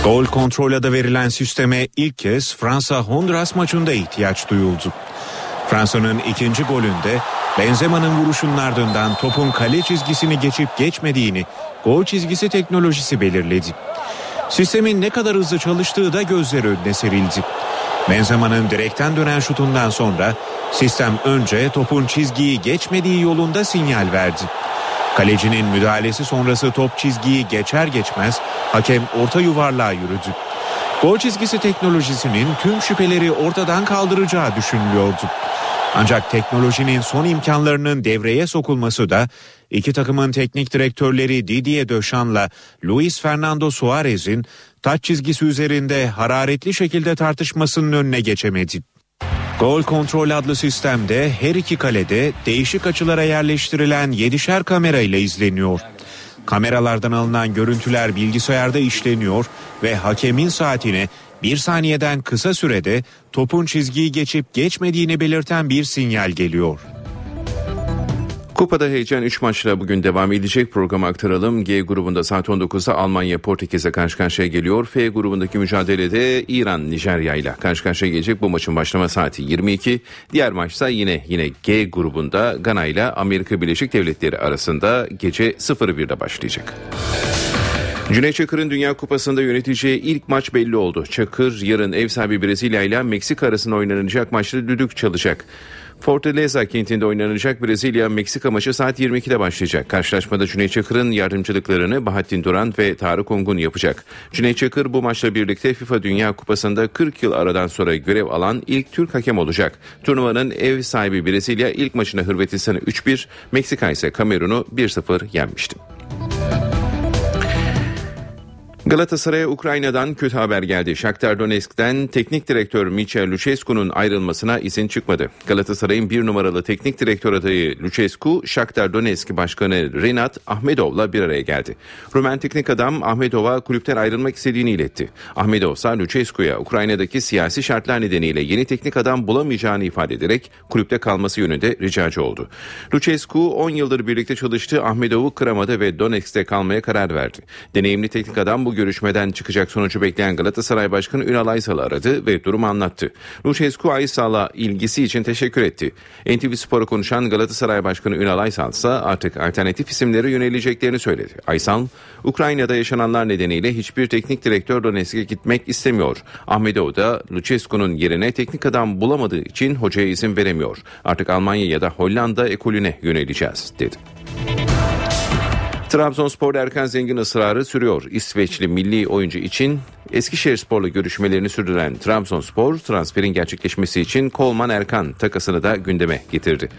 Gol kontrol adı verilen sisteme ilk kez Fransa-Honduras maçında ihtiyaç duyuldu. Fransa'nın ikinci golünde Benzema'nın vuruşunun ardından topun kale çizgisini geçip geçmediğini gol çizgisi teknolojisi belirledi. Sistemin ne kadar hızlı çalıştığı da gözler önüne serildi. Benzema'nın direkten dönen şutundan sonra sistem önce topun çizgiyi geçmediği yolunda sinyal verdi. Kalecinin müdahalesi sonrası top çizgiyi geçer geçmez hakem orta yuvarlığa yürüdü. Gol çizgisi teknolojisinin tüm şüpheleri ortadan kaldıracağı düşünülüyordu. Ancak teknolojinin son imkanlarının devreye sokulması da iki takımın teknik direktörleri Didier Dechamps'la Luis Fernando Suarez'in taç çizgisi üzerinde hararetli şekilde tartışmasının önüne geçemedi. Gol kontrol adlı sistemde her iki kalede değişik açılara yerleştirilen 7'şer kamera ile izleniyor. Kameralardan alınan görüntüler bilgisayarda işleniyor ve hakemin saatine bir saniyeden kısa sürede topun çizgiyi geçip geçmediğini belirten bir sinyal geliyor. Kupada heyecan 3 maçla bugün devam edecek programı aktaralım. G grubunda saat 19'da Almanya Portekiz'e karşı karşıya geliyor. F grubundaki mücadelede İran Nijerya ile karşı karşıya gelecek. Bu maçın başlama saati 22. Diğer maçsa yine yine G grubunda Gana ile Amerika Birleşik Devletleri arasında gece 01'de başlayacak. Cüneyt Çakır'ın Dünya Kupası'nda yöneteceği ilk maç belli oldu. Çakır yarın ev sahibi Brezilya ile Meksika arasında oynanacak maçta düdük çalacak. Fortaleza kentinde oynanacak Brezilya-Meksika maçı saat 22'de başlayacak. Karşılaşmada Cüneyt Çakır'ın yardımcılıklarını Bahattin Duran ve Tarık Ongun yapacak. Cüneyt Çakır bu maçla birlikte FIFA Dünya Kupası'nda 40 yıl aradan sonra görev alan ilk Türk hakem olacak. Turnuvanın ev sahibi Brezilya ilk maçına Hırvatistan'ı 3-1, Meksika ise Kamerun'u 1-0 yenmişti. Galatasaray'a Ukrayna'dan kötü haber geldi. Shakhtar Donetsk'ten teknik direktör Michel Lucescu'nun ayrılmasına izin çıkmadı. Galatasaray'ın bir numaralı teknik direktör adayı Lucescu, Shakhtar Donetsk Başkanı Renat Ahmedov'la bir araya geldi. Rumen teknik adam Ahmedov'a kulüpten ayrılmak istediğini iletti. Ahmedov ise Lucescu'ya Ukrayna'daki siyasi şartlar nedeniyle yeni teknik adam bulamayacağını ifade ederek kulüpte kalması yönünde ricacı oldu. Lucescu 10 yıldır birlikte çalıştığı Ahmedov'u kıramadı ve Donetsk'te kalmaya karar verdi. Deneyimli teknik adam bu görüşmeden çıkacak sonucu bekleyen Galatasaray Başkanı Ünal Aysal'ı aradı ve durumu anlattı. Lucescu Aysal'a ilgisi için teşekkür etti. NTV Spor'a konuşan Galatasaray Başkanı Ünal Aysal ise artık alternatif isimlere yöneleceklerini söyledi. Aysal, Ukrayna'da yaşananlar nedeniyle hiçbir teknik direktör Donetsk'e gitmek istemiyor. Ahmedov da Lucescu'nun yerine teknik adam bulamadığı için hocaya izin veremiyor. Artık Almanya ya da Hollanda ekolüne yöneleceğiz dedi. Trabzonspor Erkan Zengin ısrarı sürüyor. İsveçli milli oyuncu için Eskişehirspor'la görüşmelerini sürdüren Trabzonspor transferin gerçekleşmesi için Kolman Erkan takasını da gündeme getirdi.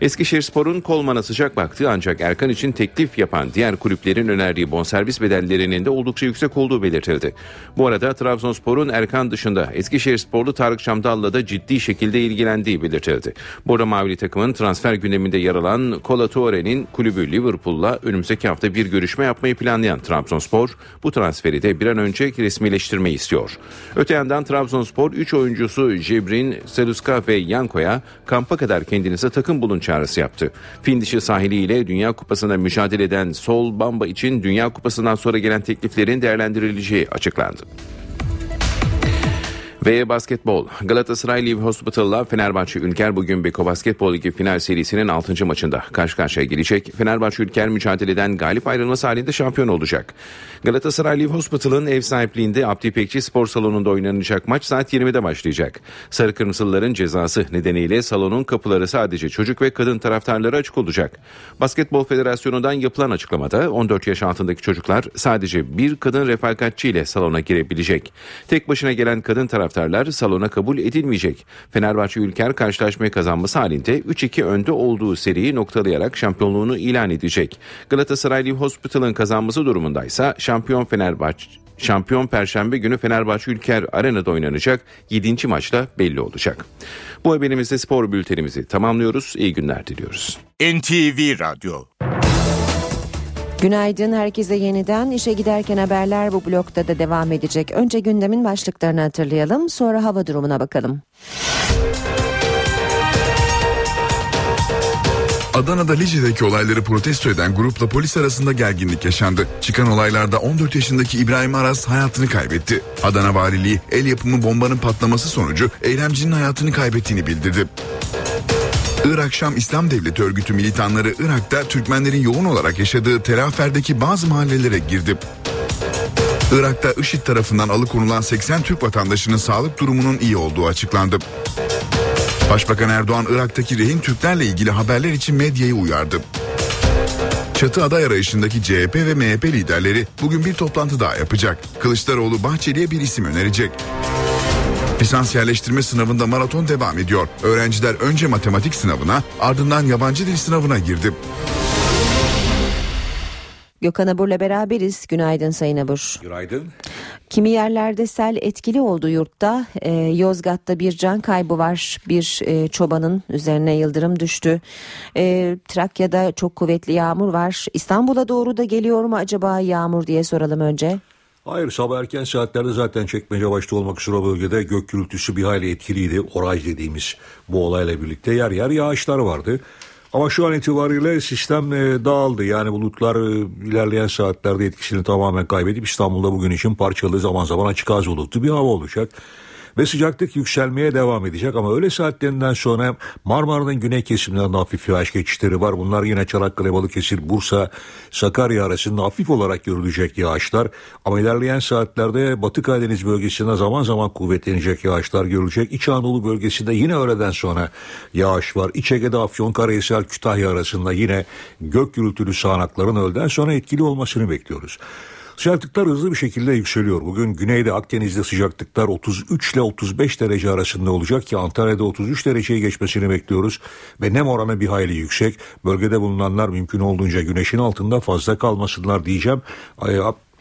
Eskişehirspor'un Kolman'a sıcak baktığı ancak Erkan için teklif yapan diğer kulüplerin önerdiği bonservis bedellerinin de oldukça yüksek olduğu belirtildi. Bu arada Trabzonspor'un Erkan dışında Eskişehirsporlu Tarık Şamdal'la da ciddi şekilde ilgilendiği belirtildi. Arada Mavili takımın transfer gündeminde yer alan Kola Toure'nin kulübü Liverpool'la önümüzdeki hafta bir görüşme yapmayı planlayan Trabzonspor bu transferi de bir an önce resmileştirmeyi istiyor. Öte yandan Trabzonspor 3 oyuncusu Cebrin, Seluska ve Yanko'ya kampa kadar kendinize takım bulun çağrısı yaptı. Fin dişi sahiliyle Dünya Kupası'nda mücadele eden Sol Bamba için Dünya Kupası'ndan sonra gelen tekliflerin değerlendirileceği açıklandı. Ve basketbol. Galatasaray Live Hospital'la Fenerbahçe Ülker bugün Beko Basketbol Ligi final serisinin 6. maçında karşı karşıya gelecek. Fenerbahçe Ülker mücadeleden galip ayrılması halinde şampiyon olacak. Galatasaray Live Hospital'ın ev sahipliğinde Abdi İpekçi Spor Salonu'nda oynanacak maç saat 20'de başlayacak. Sarı Kırmızılıların cezası nedeniyle salonun kapıları sadece çocuk ve kadın taraftarlara açık olacak. Basketbol Federasyonu'ndan yapılan açıklamada 14 yaş altındaki çocuklar sadece bir kadın refakatçi ile salona girebilecek. Tek başına gelen kadın taraftarlar salona kabul edilmeyecek. Fenerbahçe Ülker karşılaşmayı kazanması halinde 3-2 önde olduğu seriyi noktalayarak şampiyonluğunu ilan edecek. Galatasaray Live Hospital'ın kazanması durumundaysa şampiyon Fenerbahçe Şampiyon Perşembe günü Fenerbahçe Ülker Arena'da oynanacak 7. maçla belli olacak. Bu haberimizde spor bültenimizi tamamlıyoruz. İyi günler diliyoruz. NTV Radyo Günaydın herkese yeniden işe giderken haberler bu blokta da devam edecek. Önce gündemin başlıklarını hatırlayalım sonra hava durumuna bakalım. Adana'da Lice'deki olayları protesto eden grupla polis arasında gerginlik yaşandı. Çıkan olaylarda 14 yaşındaki İbrahim Aras hayatını kaybetti. Adana Valiliği el yapımı bombanın patlaması sonucu eylemcinin hayatını kaybettiğini bildirdi. Irak Şam İslam Devleti örgütü militanları Irak'ta Türkmenlerin yoğun olarak yaşadığı Tel Afer'deki bazı mahallelere girdi. Irak'ta IŞİD tarafından alıkonulan 80 Türk vatandaşının sağlık durumunun iyi olduğu açıklandı. Başbakan Erdoğan Irak'taki rehin Türklerle ilgili haberler için medyayı uyardı. Çatı aday arayışındaki CHP ve MHP liderleri bugün bir toplantı daha yapacak. Kılıçdaroğlu Bahçeli'ye bir isim önerecek. Lisans yerleştirme sınavında maraton devam ediyor. Öğrenciler önce matematik sınavına ardından yabancı dil sınavına girdi. Gökhan Abur'la beraberiz. Günaydın Sayın Abur. Günaydın. Kimi yerlerde sel etkili oldu yurtta. Ee, Yozgat'ta bir can kaybı var. Bir e, çobanın üzerine yıldırım düştü. Ee, Trakya'da çok kuvvetli yağmur var. İstanbul'a doğru da geliyor mu acaba yağmur diye soralım önce. Hayır sabah erken saatlerde zaten çekmece başta olmak üzere bölgede gök gürültüsü bir hayli etkiliydi. Oray dediğimiz bu olayla birlikte yer yer yağışlar vardı. Ama şu an itibariyle sistem e, dağıldı. Yani bulutlar e, ilerleyen saatlerde etkisini tamamen kaybedip İstanbul'da bugün için parçalı zaman zaman açık az bulutlu bir hava olacak. Ve sıcaklık yükselmeye devam edecek ama öğle saatlerinden sonra Marmara'nın güney kesimlerinde hafif yağış geçişleri var. Bunlar yine Çanakkale, Balıkesir, Bursa, Sakarya arasında hafif olarak görülecek yağışlar. Ama ilerleyen saatlerde Batı Karadeniz bölgesinde zaman zaman kuvvetlenecek yağışlar görülecek. İç Anadolu bölgesinde yine öğleden sonra yağış var. İç Ege'de Afyonkarahisar, Kütahya arasında yine gök gürültülü sağanakların öğleden sonra etkili olmasını bekliyoruz. Sıcaklıklar hızlı bir şekilde yükseliyor. Bugün güneyde Akdeniz'de sıcaklıklar 33 ile 35 derece arasında olacak ki Antalya'da 33 dereceyi geçmesini bekliyoruz. Ve nem oranı bir hayli yüksek. Bölgede bulunanlar mümkün olduğunca güneşin altında fazla kalmasınlar diyeceğim.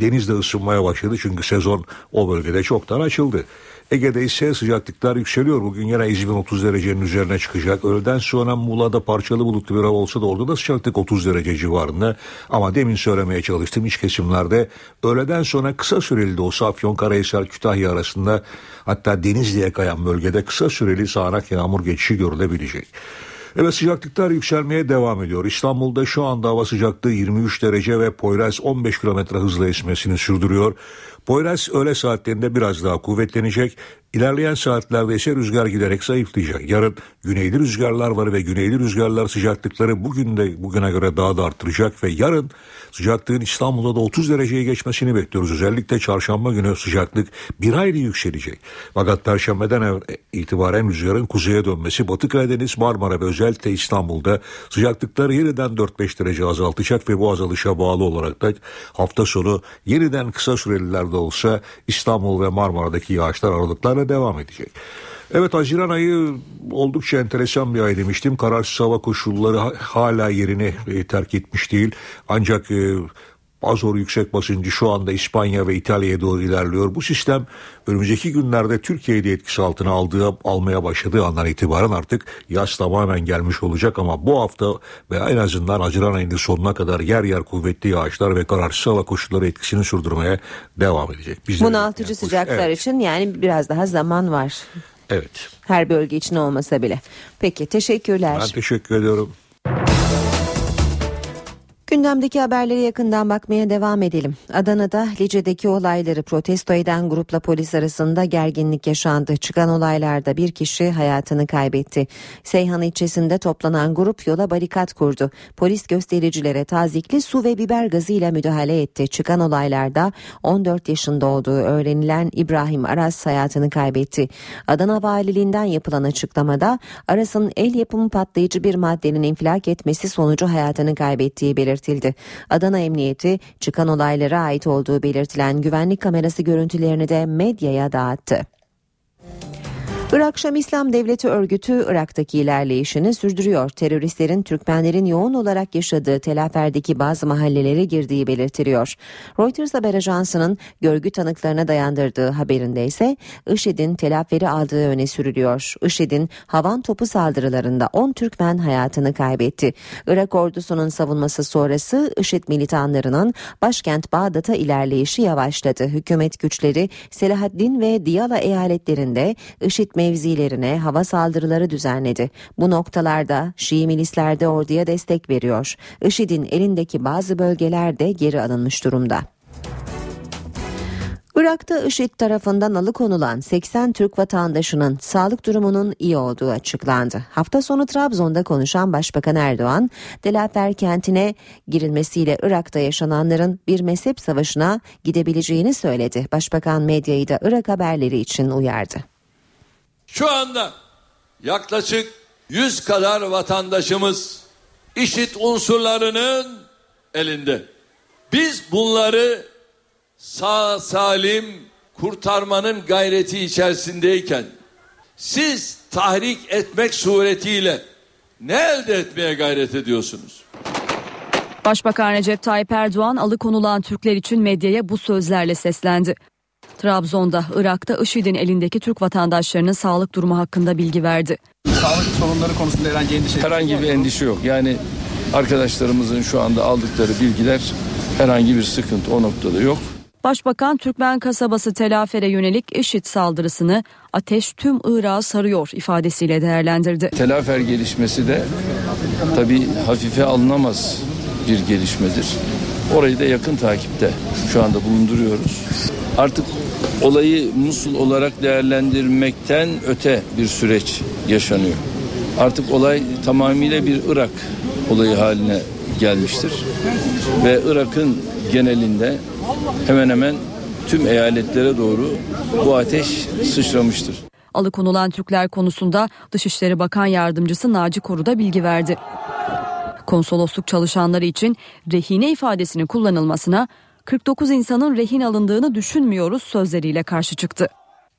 Deniz de ısınmaya başladı çünkü sezon o bölgede çoktan açıldı. Ege'de ise sıcaklıklar yükseliyor. Bugün yine İzmir 30 derecenin üzerine çıkacak. Öğleden sonra Muğla'da parçalı bulutlu bir hava olsa da orada da sıcaklık 30 derece civarında. Ama demin söylemeye çalıştım iç kesimlerde öğleden sonra kısa süreli de olsa Afyonkarahisar Kütahya arasında hatta Denizli'ye kayan bölgede kısa süreli sağanak yağmur geçişi görülebilecek. Evet sıcaklıklar yükselmeye devam ediyor. İstanbul'da şu anda hava sıcaklığı 23 derece ve Poyraz 15 kilometre hızla esmesini sürdürüyor. Poyraz öğle saatlerinde biraz daha kuvvetlenecek. İlerleyen saatlerde ise rüzgar giderek zayıflayacak. Yarın güneyli rüzgarlar var ve güneyli rüzgarlar sıcaklıkları bugün de bugüne göre daha da arttıracak ve yarın sıcaklığın İstanbul'da da 30 dereceye geçmesini bekliyoruz. Özellikle çarşamba günü sıcaklık bir hayli yükselecek. Fakat perşembeden itibaren rüzgarın kuzeye dönmesi Batı Karadeniz, Marmara ve özellikle İstanbul'da sıcaklıkları yeniden 4-5 derece azaltacak ve bu azalışa bağlı olarak da hafta sonu yeniden kısa sürelilerde olsa İstanbul ve Marmara'daki yağışlar aralıklarla devam edecek. Evet Haziran ayı oldukça enteresan bir ay demiştim. Kararsız hava koşulları hala yerini e, terk etmiş değil. Ancak e, Azor yüksek basıncı şu anda İspanya ve İtalya'ya doğru ilerliyor. Bu sistem önümüzdeki günlerde Türkiye'de etkisi altına aldığı, almaya başladığı andan itibaren artık yaz tamamen gelmiş olacak ama bu hafta ve en azından Haziran ayının sonuna kadar yer yer kuvvetli yağışlar ve kararsız hava koşulları etkisini sürdürmeye devam edecek. Bizde Bunaltıcı yani, sıcaklar evet. için yani biraz daha zaman var. Evet. Her bölge için olmasa bile. Peki teşekkürler. Ben teşekkür ediyorum. Gündemdeki haberlere yakından bakmaya devam edelim. Adana'da Lice'deki olayları protesto eden grupla polis arasında gerginlik yaşandı. Çıkan olaylarda bir kişi hayatını kaybetti. Seyhan ilçesinde toplanan grup yola barikat kurdu. Polis göstericilere tazikli su ve biber gazı ile müdahale etti. Çıkan olaylarda 14 yaşında olduğu öğrenilen İbrahim Aras hayatını kaybetti. Adana Valiliğinden yapılan açıklamada Aras'ın el yapımı patlayıcı bir maddenin infilak etmesi sonucu hayatını kaybettiği belirtildi belirtildi. Adana Emniyeti çıkan olaylara ait olduğu belirtilen güvenlik kamerası görüntülerini de medyaya dağıttı. Irak Şam İslam Devleti örgütü Irak'taki ilerleyişini sürdürüyor. Teröristlerin Türkmenlerin yoğun olarak yaşadığı Telafer'deki bazı mahallelere girdiği belirtiliyor. Reuters haber ajansının görgü tanıklarına dayandırdığı haberinde ise IŞİD'in Telafer'i aldığı öne sürülüyor. IŞİD'in havan topu saldırılarında 10 Türkmen hayatını kaybetti. Irak ordusunun savunması sonrası IŞİD militanlarının başkent Bağdat'a ilerleyişi yavaşladı. Hükümet güçleri Selahaddin ve Diyala eyaletlerinde IŞİD mevzilerine hava saldırıları düzenledi. Bu noktalarda Şii milisler de orduya destek veriyor. IŞİD'in elindeki bazı bölgeler de geri alınmış durumda. Irak'ta IŞİD tarafından alıkonulan 80 Türk vatandaşının sağlık durumunun iyi olduğu açıklandı. Hafta sonu Trabzon'da konuşan Başbakan Erdoğan, Delafer kentine girilmesiyle Irak'ta yaşananların bir mezhep savaşına gidebileceğini söyledi. Başbakan medyayı da Irak haberleri için uyardı. Şu anda yaklaşık 100 kadar vatandaşımız işit unsurlarının elinde. Biz bunları sağ salim kurtarmanın gayreti içerisindeyken siz tahrik etmek suretiyle ne elde etmeye gayret ediyorsunuz? Başbakan Recep Tayyip Erdoğan alıkonulan Türkler için medyaya bu sözlerle seslendi. Trabzon'da, Irak'ta IŞİD'in elindeki Türk vatandaşlarının sağlık durumu hakkında bilgi verdi. Sağlık sorunları konusunda herhangi endişe Herhangi bir endişe yok. Yani arkadaşlarımızın şu anda aldıkları bilgiler herhangi bir sıkıntı o noktada yok. Başbakan Türkmen kasabası Telafer'e yönelik IŞİD saldırısını ateş tüm Irak'ı sarıyor ifadesiyle değerlendirdi. Telafer gelişmesi de tabii hafife alınamaz bir gelişmedir. Orayı da yakın takipte şu anda bulunduruyoruz. Artık olayı Musul olarak değerlendirmekten öte bir süreç yaşanıyor. Artık olay tamamıyla bir Irak olayı haline gelmiştir. Ve Irak'ın genelinde hemen hemen tüm eyaletlere doğru bu ateş sıçramıştır. Alıkonulan Türkler konusunda Dışişleri Bakan Yardımcısı Naci Koru'da bilgi verdi. Konsolosluk çalışanları için rehine ifadesinin kullanılmasına 49 insanın rehin alındığını düşünmüyoruz sözleriyle karşı çıktı.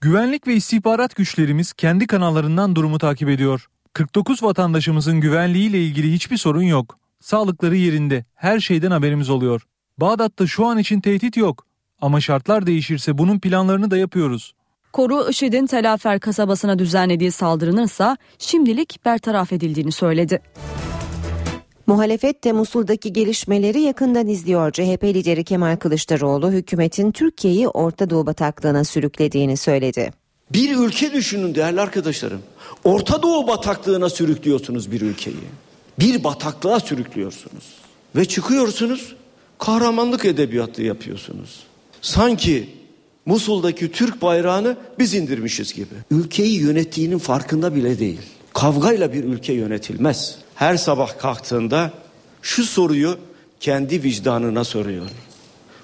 Güvenlik ve istihbarat güçlerimiz kendi kanallarından durumu takip ediyor. 49 vatandaşımızın güvenliğiyle ilgili hiçbir sorun yok. Sağlıkları yerinde, her şeyden haberimiz oluyor. Bağdat'ta şu an için tehdit yok. Ama şartlar değişirse bunun planlarını da yapıyoruz. Koru IŞİD'in Telafer kasabasına düzenlediği saldırının ise şimdilik bertaraf edildiğini söyledi. Muhalefet de Musul'daki gelişmeleri yakından izliyor. CHP lideri Kemal Kılıçdaroğlu hükümetin Türkiye'yi Orta Doğu bataklığına sürüklediğini söyledi. Bir ülke düşünün değerli arkadaşlarım. Orta Doğu bataklığına sürüklüyorsunuz bir ülkeyi. Bir bataklığa sürüklüyorsunuz. Ve çıkıyorsunuz kahramanlık edebiyatı yapıyorsunuz. Sanki Musul'daki Türk bayrağını biz indirmişiz gibi. Ülkeyi yönettiğinin farkında bile değil. Kavgayla bir ülke yönetilmez. Her sabah kalktığında şu soruyu kendi vicdanına soruyor.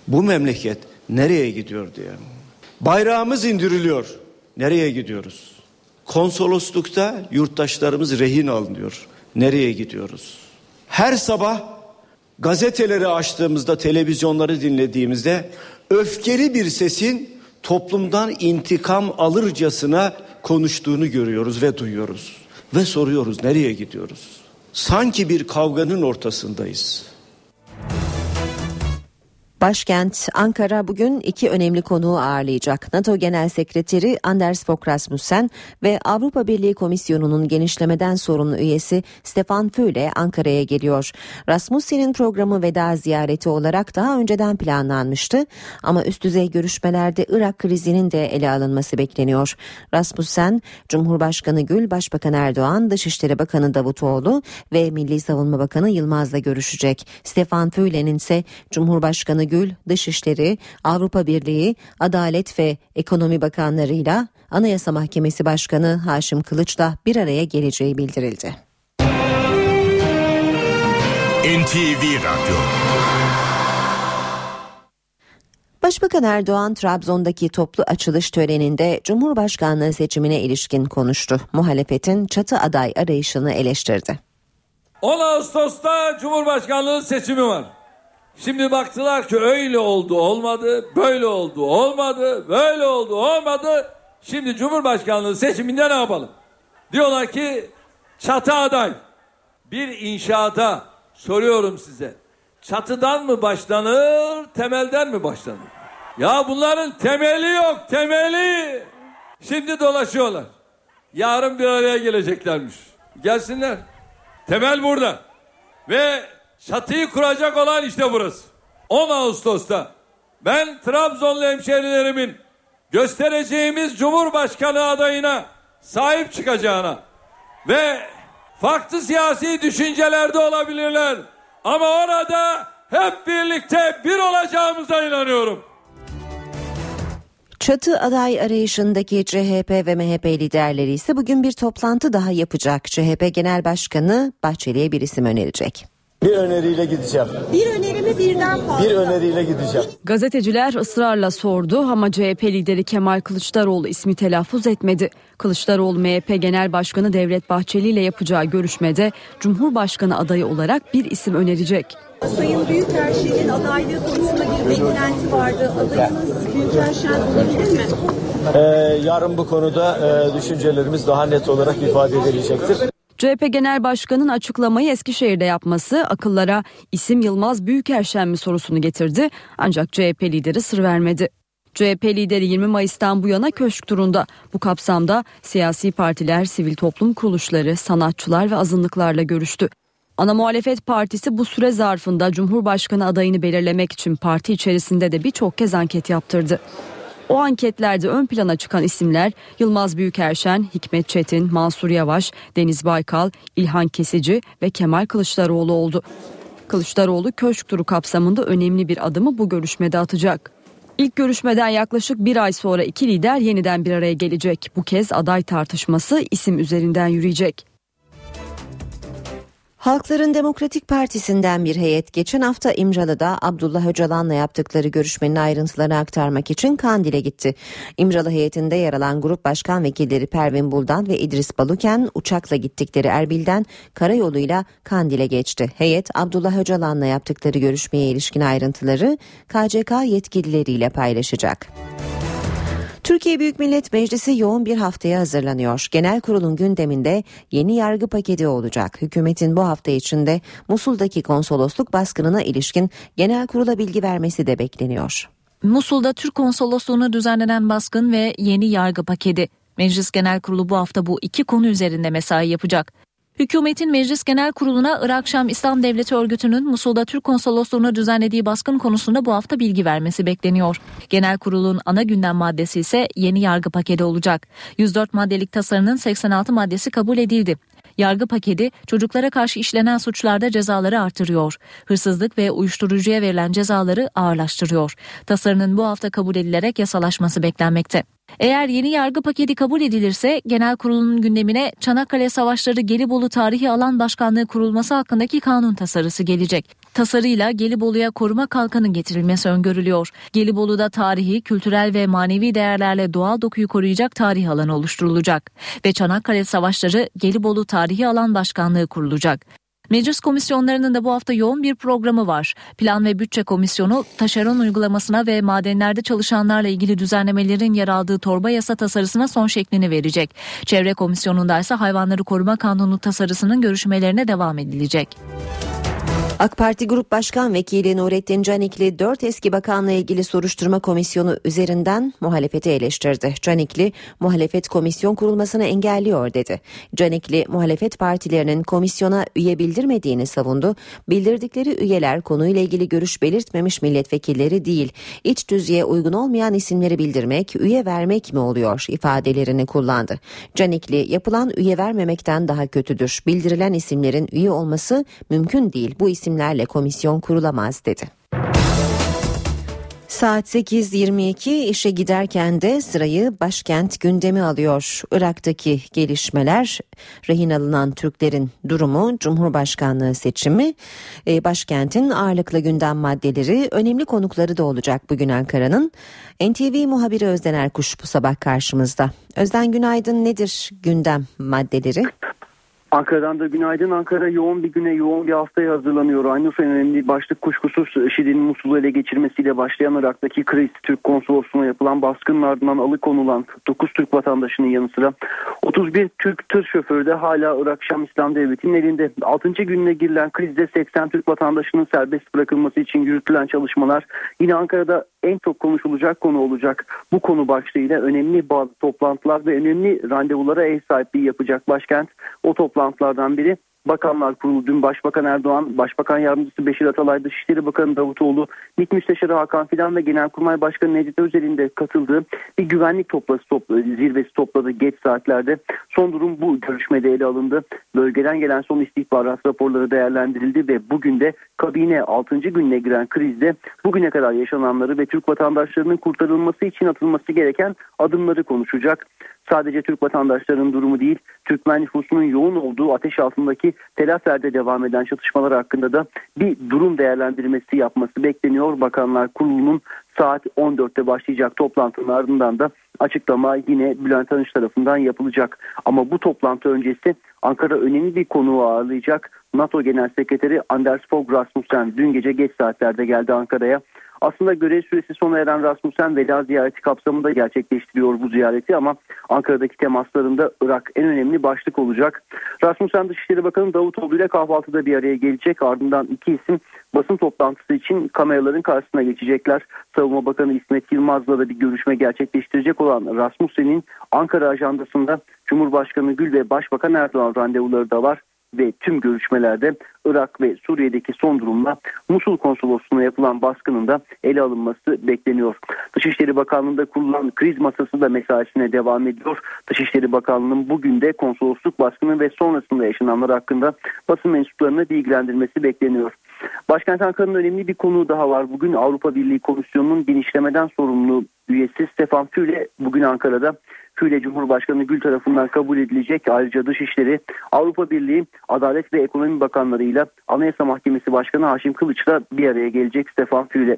Bu memleket nereye gidiyor diye. Bayrağımız indiriliyor. Nereye gidiyoruz? Konsoloslukta yurttaşlarımız rehin alınıyor. Nereye gidiyoruz? Her sabah gazeteleri açtığımızda, televizyonları dinlediğimizde öfkeli bir sesin toplumdan intikam alırcasına konuştuğunu görüyoruz ve duyuyoruz. Ve soruyoruz nereye gidiyoruz? Sanki bir kavganın ortasındayız. Başkent Ankara bugün iki önemli konuğu ağırlayacak. NATO Genel Sekreteri Anders Fogh Rasmussen ve Avrupa Birliği Komisyonu'nun genişlemeden sorumlu üyesi Stefan Füle Ankara'ya geliyor. Rasmussen'in programı veda ziyareti olarak daha önceden planlanmıştı ama üst düzey görüşmelerde Irak krizinin de ele alınması bekleniyor. Rasmussen, Cumhurbaşkanı Gül, Başbakan Erdoğan, Dışişleri Bakanı Davutoğlu ve Milli Savunma Bakanı Yılmaz'la görüşecek. Stefan Füle'nin ise Cumhurbaşkanı Gül, Dışişleri, Avrupa Birliği, Adalet ve Ekonomi Bakanlarıyla Anayasa Mahkemesi Başkanı Haşim Kılıç'la bir araya geleceği bildirildi. NTV Radyo Başbakan Erdoğan Trabzon'daki toplu açılış töreninde Cumhurbaşkanlığı seçimine ilişkin konuştu. Muhalefetin çatı aday arayışını eleştirdi. 10 Ağustos'ta Cumhurbaşkanlığı seçimi var. Şimdi baktılar ki öyle oldu olmadı, böyle oldu olmadı, böyle oldu olmadı. Şimdi Cumhurbaşkanlığı seçiminde ne yapalım? Diyorlar ki çatı aday. Bir inşaata soruyorum size. Çatıdan mı başlanır, temelden mi başlanır? Ya bunların temeli yok, temeli. Şimdi dolaşıyorlar. Yarın bir araya geleceklermiş. Gelsinler. Temel burada. Ve çatıyı kuracak olan işte burası. 10 Ağustos'ta ben Trabzonlu hemşerilerimin göstereceğimiz Cumhurbaşkanı adayına sahip çıkacağına ve farklı siyasi düşüncelerde olabilirler ama orada hep birlikte bir olacağımıza inanıyorum. Çatı aday arayışındaki CHP ve MHP liderleri ise bugün bir toplantı daha yapacak. CHP Genel Başkanı Bahçeli'ye bir isim önerecek. Bir öneriyle gideceğim. Bir önerimi birden fazla. Bir öneriyle gideceğim. Gazeteciler ısrarla sordu ama CHP lideri Kemal Kılıçdaroğlu ismi telaffuz etmedi. Kılıçdaroğlu MHP Genel Başkanı Devlet Bahçeli ile yapacağı görüşmede Cumhurbaşkanı adayı olarak bir isim önerecek. Sayın Büyükelçinin adaylığı konusunda bir beklenti vardı. Adayınız Büyükel Şen olabilir mi? Ee, yarın bu konuda e, düşüncelerimiz daha net olarak ifade edilecektir. CHP Genel Başkanı'nın açıklamayı Eskişehir'de yapması akıllara isim Yılmaz Büyükerşen mi sorusunu getirdi ancak CHP lideri sır vermedi. CHP lideri 20 Mayıs'tan bu yana köşk turunda. Bu kapsamda siyasi partiler, sivil toplum kuruluşları, sanatçılar ve azınlıklarla görüştü. Ana muhalefet partisi bu süre zarfında Cumhurbaşkanı adayını belirlemek için parti içerisinde de birçok kez anket yaptırdı. O anketlerde ön plana çıkan isimler Yılmaz Büyükerşen, Hikmet Çetin, Mansur Yavaş, Deniz Baykal, İlhan Kesici ve Kemal Kılıçdaroğlu oldu. Kılıçdaroğlu köşk turu kapsamında önemli bir adımı bu görüşmede atacak. İlk görüşmeden yaklaşık bir ay sonra iki lider yeniden bir araya gelecek. Bu kez aday tartışması isim üzerinden yürüyecek. Halkların Demokratik Partisi'nden bir heyet geçen hafta İmralı'da Abdullah Öcalan'la yaptıkları görüşmenin ayrıntılarını aktarmak için Kandil'e gitti. İmralı heyetinde yer alan grup başkan vekilleri Pervin Buldan ve İdris Baluken uçakla gittikleri Erbil'den karayoluyla Kandil'e geçti. Heyet Abdullah Öcalan'la yaptıkları görüşmeye ilişkin ayrıntıları KCK yetkilileriyle paylaşacak. Türkiye Büyük Millet Meclisi yoğun bir haftaya hazırlanıyor. Genel kurulun gündeminde yeni yargı paketi olacak. Hükümetin bu hafta içinde Musul'daki konsolosluk baskınına ilişkin genel kurula bilgi vermesi de bekleniyor. Musul'da Türk konsolosluğuna düzenlenen baskın ve yeni yargı paketi. Meclis Genel Kurulu bu hafta bu iki konu üzerinde mesai yapacak. Hükümetin Meclis Genel Kurulu'na Irak Şam İslam Devleti örgütünün Musul'da Türk konsolosluğuna düzenlediği baskın konusunda bu hafta bilgi vermesi bekleniyor. Genel Kurulun ana gündem maddesi ise yeni yargı paketi olacak. 104 maddelik tasarının 86 maddesi kabul edildi. Yargı paketi çocuklara karşı işlenen suçlarda cezaları artırıyor. Hırsızlık ve uyuşturucuya verilen cezaları ağırlaştırıyor. Tasarının bu hafta kabul edilerek yasalaşması beklenmekte. Eğer yeni yargı paketi kabul edilirse genel kurulun gündemine Çanakkale Savaşları Gelibolu Tarihi Alan Başkanlığı kurulması hakkındaki kanun tasarısı gelecek. Tasarıyla Gelibolu'ya koruma kalkanı getirilmesi öngörülüyor. Gelibolu'da tarihi, kültürel ve manevi değerlerle doğal dokuyu koruyacak tarih alanı oluşturulacak. Ve Çanakkale Savaşları Gelibolu Tarihi Alan Başkanlığı kurulacak. Meclis komisyonlarının da bu hafta yoğun bir programı var. Plan ve Bütçe Komisyonu taşeron uygulamasına ve madenlerde çalışanlarla ilgili düzenlemelerin yer aldığı torba yasa tasarısına son şeklini verecek. Çevre Komisyonu'nda ise hayvanları koruma kanunu tasarısının görüşmelerine devam edilecek. AK Parti Grup Başkan Vekili Nurettin Canikli 4 eski bakanla ilgili soruşturma komisyonu üzerinden muhalefeti eleştirdi. Canikli muhalefet komisyon kurulmasını engelliyor dedi. Canikli muhalefet partilerinin komisyona üye bildirmediğini savundu. Bildirdikleri üyeler konuyla ilgili görüş belirtmemiş milletvekilleri değil. İç düzeye uygun olmayan isimleri bildirmek, üye vermek mi oluyor ifadelerini kullandı. Canikli yapılan üye vermemekten daha kötüdür. Bildirilen isimlerin üye olması mümkün değil. Bu isimlerle komisyon kurulamaz dedi. Saat 8.22 işe giderken de sırayı başkent gündemi alıyor. Irak'taki gelişmeler, rehin alınan Türklerin durumu, Cumhurbaşkanlığı seçimi, e, başkentin ağırlıklı gündem maddeleri, önemli konukları da olacak bugün Ankara'nın. NTV muhabiri Özden Erkuş bu sabah karşımızda. Özden günaydın nedir gündem maddeleri? Ankara'dan da günaydın. Ankara yoğun bir güne, yoğun bir haftaya hazırlanıyor. Aynı önemli başlık kuşkusuz IŞİD'in Musul'u ele geçirmesiyle başlayan Irak'taki kriz, Türk konsolosluğuna yapılan baskının ardından alıkonulan 9 Türk vatandaşının yanı sıra 31 Türk tır şoförü de hala Irak Şam İslam Devleti'nin elinde. 6. gününe girilen krizde 80 Türk vatandaşının serbest bırakılması için yürütülen çalışmalar yine Ankara'da en çok konuşulacak konu olacak. Bu konu başlığıyla önemli bazı toplantılar ve önemli randevulara ev sahipliği yapacak başkent. O toplantılardan biri Bakanlar Kurulu dün Başbakan Erdoğan, Başbakan Yardımcısı Beşir Atalay, Dışişleri Bakanı Davutoğlu, MİT Müsteşarı Hakan Fidan ve Genelkurmay Başkanı Necdet Özer'in de katıldığı bir güvenlik toplası topla, zirvesi topladı geç saatlerde. Son durum bu görüşmede ele alındı. Bölgeden gelen son istihbarat raporları değerlendirildi ve bugün de kabine 6. gününe giren krizde bugüne kadar yaşananları ve Türk vatandaşlarının kurtarılması için atılması gereken adımları konuşacak. Sadece Türk vatandaşlarının durumu değil, Türkmen nüfusunun yoğun olduğu ateş altındaki Telafer'de devam eden çatışmalar hakkında da bir durum değerlendirmesi yapması bekleniyor. Bakanlar Kurulu'nun saat 14'te başlayacak toplantının ardından da açıklama yine Bülent Arınç tarafından yapılacak. Ama bu toplantı öncesi Ankara önemli bir konuğu ağırlayacak. NATO Genel Sekreteri Anders Fogh Rasmussen dün gece geç saatlerde geldi Ankara'ya. Aslında görev süresi sona eren Rasmussen veda ziyareti kapsamında gerçekleştiriyor bu ziyareti ama Ankara'daki temaslarında Irak en önemli başlık olacak. Rasmussen Dışişleri Bakanı Davutoğlu ile kahvaltıda bir araya gelecek. Ardından iki isim basın toplantısı için kameraların karşısına geçecekler. Savunma Bakanı İsmet Yılmaz'la da bir görüşme gerçekleştirecek olan Rasmussen'in Ankara ajandasında Cumhurbaşkanı Gül ve Başbakan Erdoğan randevuları da var ve tüm görüşmelerde Irak ve Suriye'deki son durumla Musul konsolosluğuna yapılan baskının da ele alınması bekleniyor. Dışişleri Bakanlığı'nda kurulan kriz masası da mesaisine devam ediyor. Dışişleri Bakanlığı'nın bugün de konsolosluk baskını ve sonrasında yaşananlar hakkında basın mensuplarını bilgilendirmesi bekleniyor. Başkent Ankara'nın önemli bir konu daha var. Bugün Avrupa Birliği Komisyonu'nun genişlemeden sorumlu üyesi Stefan Füle bugün Ankara'da Füle Cumhurbaşkanı Gül tarafından kabul edilecek. Ayrıca Dışişleri, Avrupa Birliği, Adalet ve Ekonomi Bakanlarıyla Anayasa Mahkemesi Başkanı Haşim Kılıç'la bir araya gelecek Stefan Füle.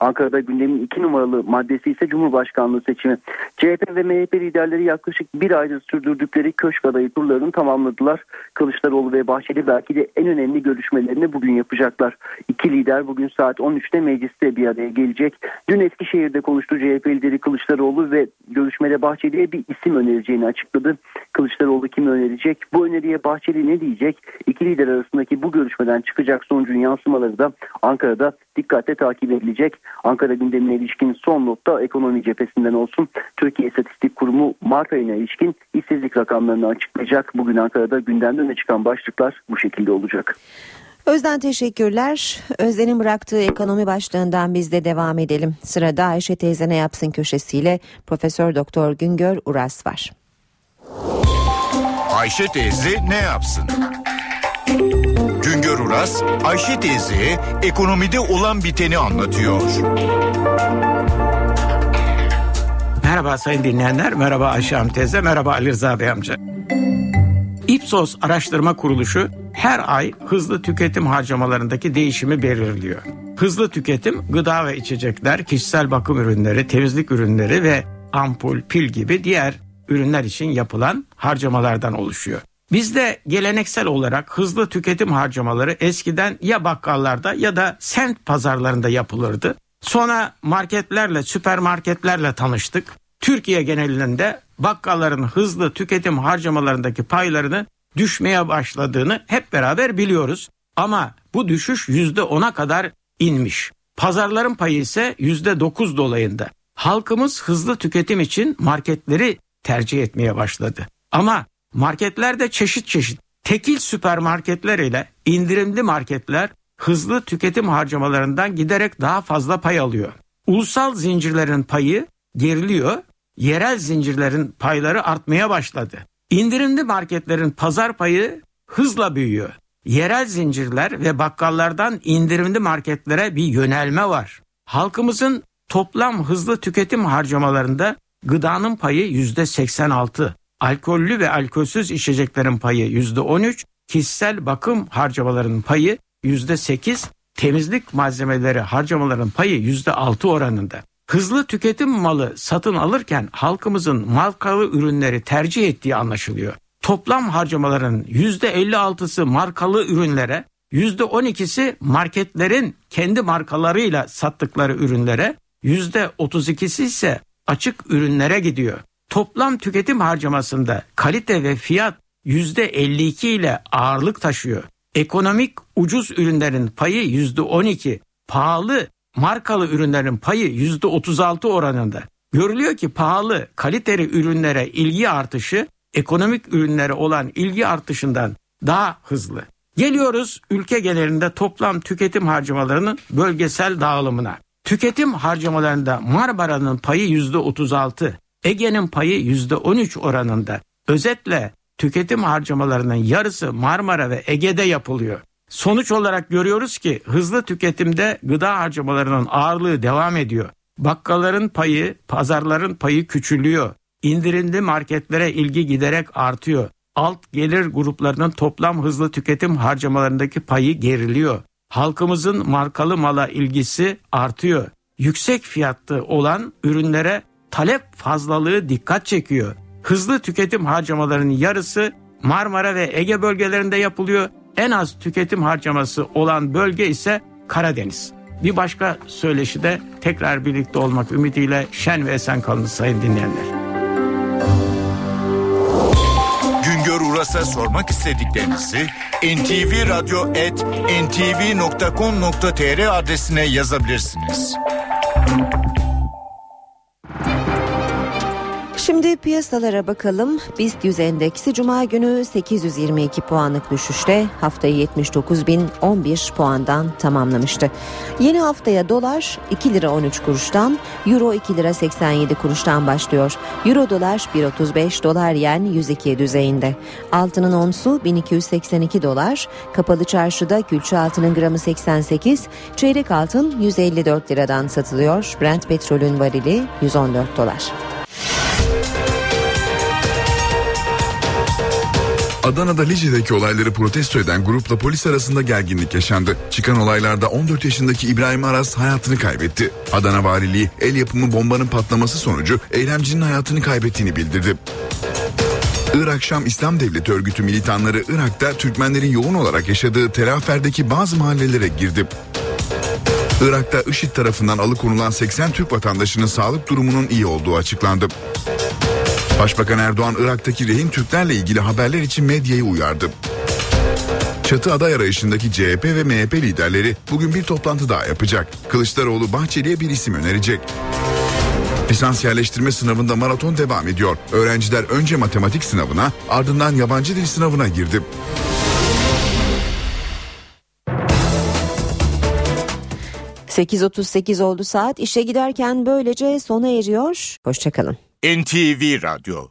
Ankara'da gündemin iki numaralı maddesi ise Cumhurbaşkanlığı seçimi. CHP ve MHP liderleri yaklaşık bir aydır sürdürdükleri köşk adayı turlarını tamamladılar. Kılıçdaroğlu ve Bahçeli belki de en önemli görüşmelerini bugün yapacaklar. İki lider bugün saat 13'te mecliste bir araya gelecek. Dün Eskişehir'de konuştu CHP lideri Kılıçdaroğlu ve görüşmede Bahçeli'ye bir isim önereceğini açıkladı. Kılıçdaroğlu kimi önerecek? Bu öneriye Bahçeli ne diyecek? İki lider arasındaki bu görüşmeden çıkacak sonucun yansımaları da Ankara'da dikkatle takip edilecek. Ankara gündemine ilişkin son notta ekonomi cephesinden olsun. Türkiye İstatistik Kurumu Mart ayına ilişkin işsizlik rakamlarını açıklayacak. Bugün Ankara'da gündemde öne çıkan başlıklar bu şekilde olacak. Özden teşekkürler. Özden'in bıraktığı ekonomi başlığından biz de devam edelim. Sırada Ayşe teyze ne yapsın köşesiyle Profesör Doktor Güngör Uras var. Ayşe teyze ne yapsın? Uras, Ayşe teyze ekonomide olan biteni anlatıyor. Merhaba sayın dinleyenler, merhaba Ayşe teyze, merhaba Ali Rıza Bey amca. Ipsos Araştırma Kuruluşu her ay hızlı tüketim harcamalarındaki değişimi belirliyor. Hızlı tüketim gıda ve içecekler, kişisel bakım ürünleri, temizlik ürünleri ve ampul, pil gibi diğer ürünler için yapılan harcamalardan oluşuyor. Bizde geleneksel olarak hızlı tüketim harcamaları eskiden ya bakkallarda ya da sent pazarlarında yapılırdı. Sonra marketlerle, süpermarketlerle tanıştık. Türkiye genelinde bakkalların hızlı tüketim harcamalarındaki paylarını düşmeye başladığını hep beraber biliyoruz. Ama bu düşüş %10'a kadar inmiş. Pazarların payı ise %9 dolayında. Halkımız hızlı tüketim için marketleri tercih etmeye başladı. Ama marketlerde çeşit çeşit tekil süpermarketler ile indirimli marketler hızlı tüketim harcamalarından giderek daha fazla pay alıyor. Ulusal zincirlerin payı geriliyor, yerel zincirlerin payları artmaya başladı. İndirimli marketlerin pazar payı hızla büyüyor. Yerel zincirler ve bakkallardan indirimli marketlere bir yönelme var. Halkımızın toplam hızlı tüketim harcamalarında gıdanın payı yüzde 86, alkollü ve alkolsüz içeceklerin payı yüzde 13, kişisel bakım harcamalarının payı yüzde 8, temizlik malzemeleri harcamaların payı yüzde 6 oranında. Hızlı tüketim malı satın alırken halkımızın markalı ürünleri tercih ettiği anlaşılıyor. Toplam harcamaların %56'sı markalı ürünlere, %12'si marketlerin kendi markalarıyla sattıkları ürünlere, %32'si ise açık ürünlere gidiyor. Toplam tüketim harcamasında kalite ve fiyat %52 ile ağırlık taşıyor. Ekonomik ucuz ürünlerin payı %12, pahalı markalı ürünlerin payı %36 oranında. Görülüyor ki pahalı kaliteli ürünlere ilgi artışı ekonomik ürünlere olan ilgi artışından daha hızlı. Geliyoruz ülke genelinde toplam tüketim harcamalarının bölgesel dağılımına. Tüketim harcamalarında Marmara'nın payı %36, Ege'nin payı %13 oranında. Özetle tüketim harcamalarının yarısı Marmara ve Ege'de yapılıyor. Sonuç olarak görüyoruz ki hızlı tüketimde gıda harcamalarının ağırlığı devam ediyor. Bakkalların payı, pazarların payı küçülüyor. İndirimli marketlere ilgi giderek artıyor. Alt gelir gruplarının toplam hızlı tüketim harcamalarındaki payı geriliyor. Halkımızın markalı mala ilgisi artıyor. Yüksek fiyatlı olan ürünlere talep fazlalığı dikkat çekiyor. Hızlı tüketim harcamalarının yarısı Marmara ve Ege bölgelerinde yapılıyor. En az tüketim harcaması olan bölge ise Karadeniz. Bir başka söyleşide tekrar birlikte olmak ümidiyle şen ve esen kalın sayın dinleyenler. Güngör Uras'a sormak istediklerinizi ntvradio.ntv.com.tr adresine yazabilirsiniz. Şimdi piyasalara bakalım. BIST 100 endeksi cuma günü 822 puanlık düşüşle haftayı 79.011 puandan tamamlamıştı. Yeni haftaya dolar 2 lira 13 kuruştan, euro 2 lira 87 kuruştan başlıyor. Euro dolar 1.35 dolar yen 102 düzeyinde. Altının onsu 1282 dolar, kapalı çarşıda külçe altının gramı 88, çeyrek altın 154 liradan satılıyor. Brent petrolün varili 114 dolar. Adana'da Lice'deki olayları protesto eden grupla polis arasında gerginlik yaşandı. Çıkan olaylarda 14 yaşındaki İbrahim Aras hayatını kaybetti. Adana Valiliği el yapımı bombanın patlaması sonucu eylemcinin hayatını kaybettiğini bildirdi. Irak Şam İslam Devleti örgütü militanları Irak'ta Türkmenlerin yoğun olarak yaşadığı Tel Afer'deki bazı mahallelere girdi. Irak'ta IŞİD tarafından alıkonulan 80 Türk vatandaşının sağlık durumunun iyi olduğu açıklandı. Başbakan Erdoğan Irak'taki rehin Türklerle ilgili haberler için medyayı uyardı. Çatı aday arayışındaki CHP ve MHP liderleri bugün bir toplantı daha yapacak. Kılıçdaroğlu Bahçeli'ye bir isim önerecek. Lisans yerleştirme sınavında maraton devam ediyor. Öğrenciler önce matematik sınavına ardından yabancı dil sınavına girdi. ...8.38 oldu saat. İşe giderken böylece sona eriyor. Hoşçakalın. NTV Radyo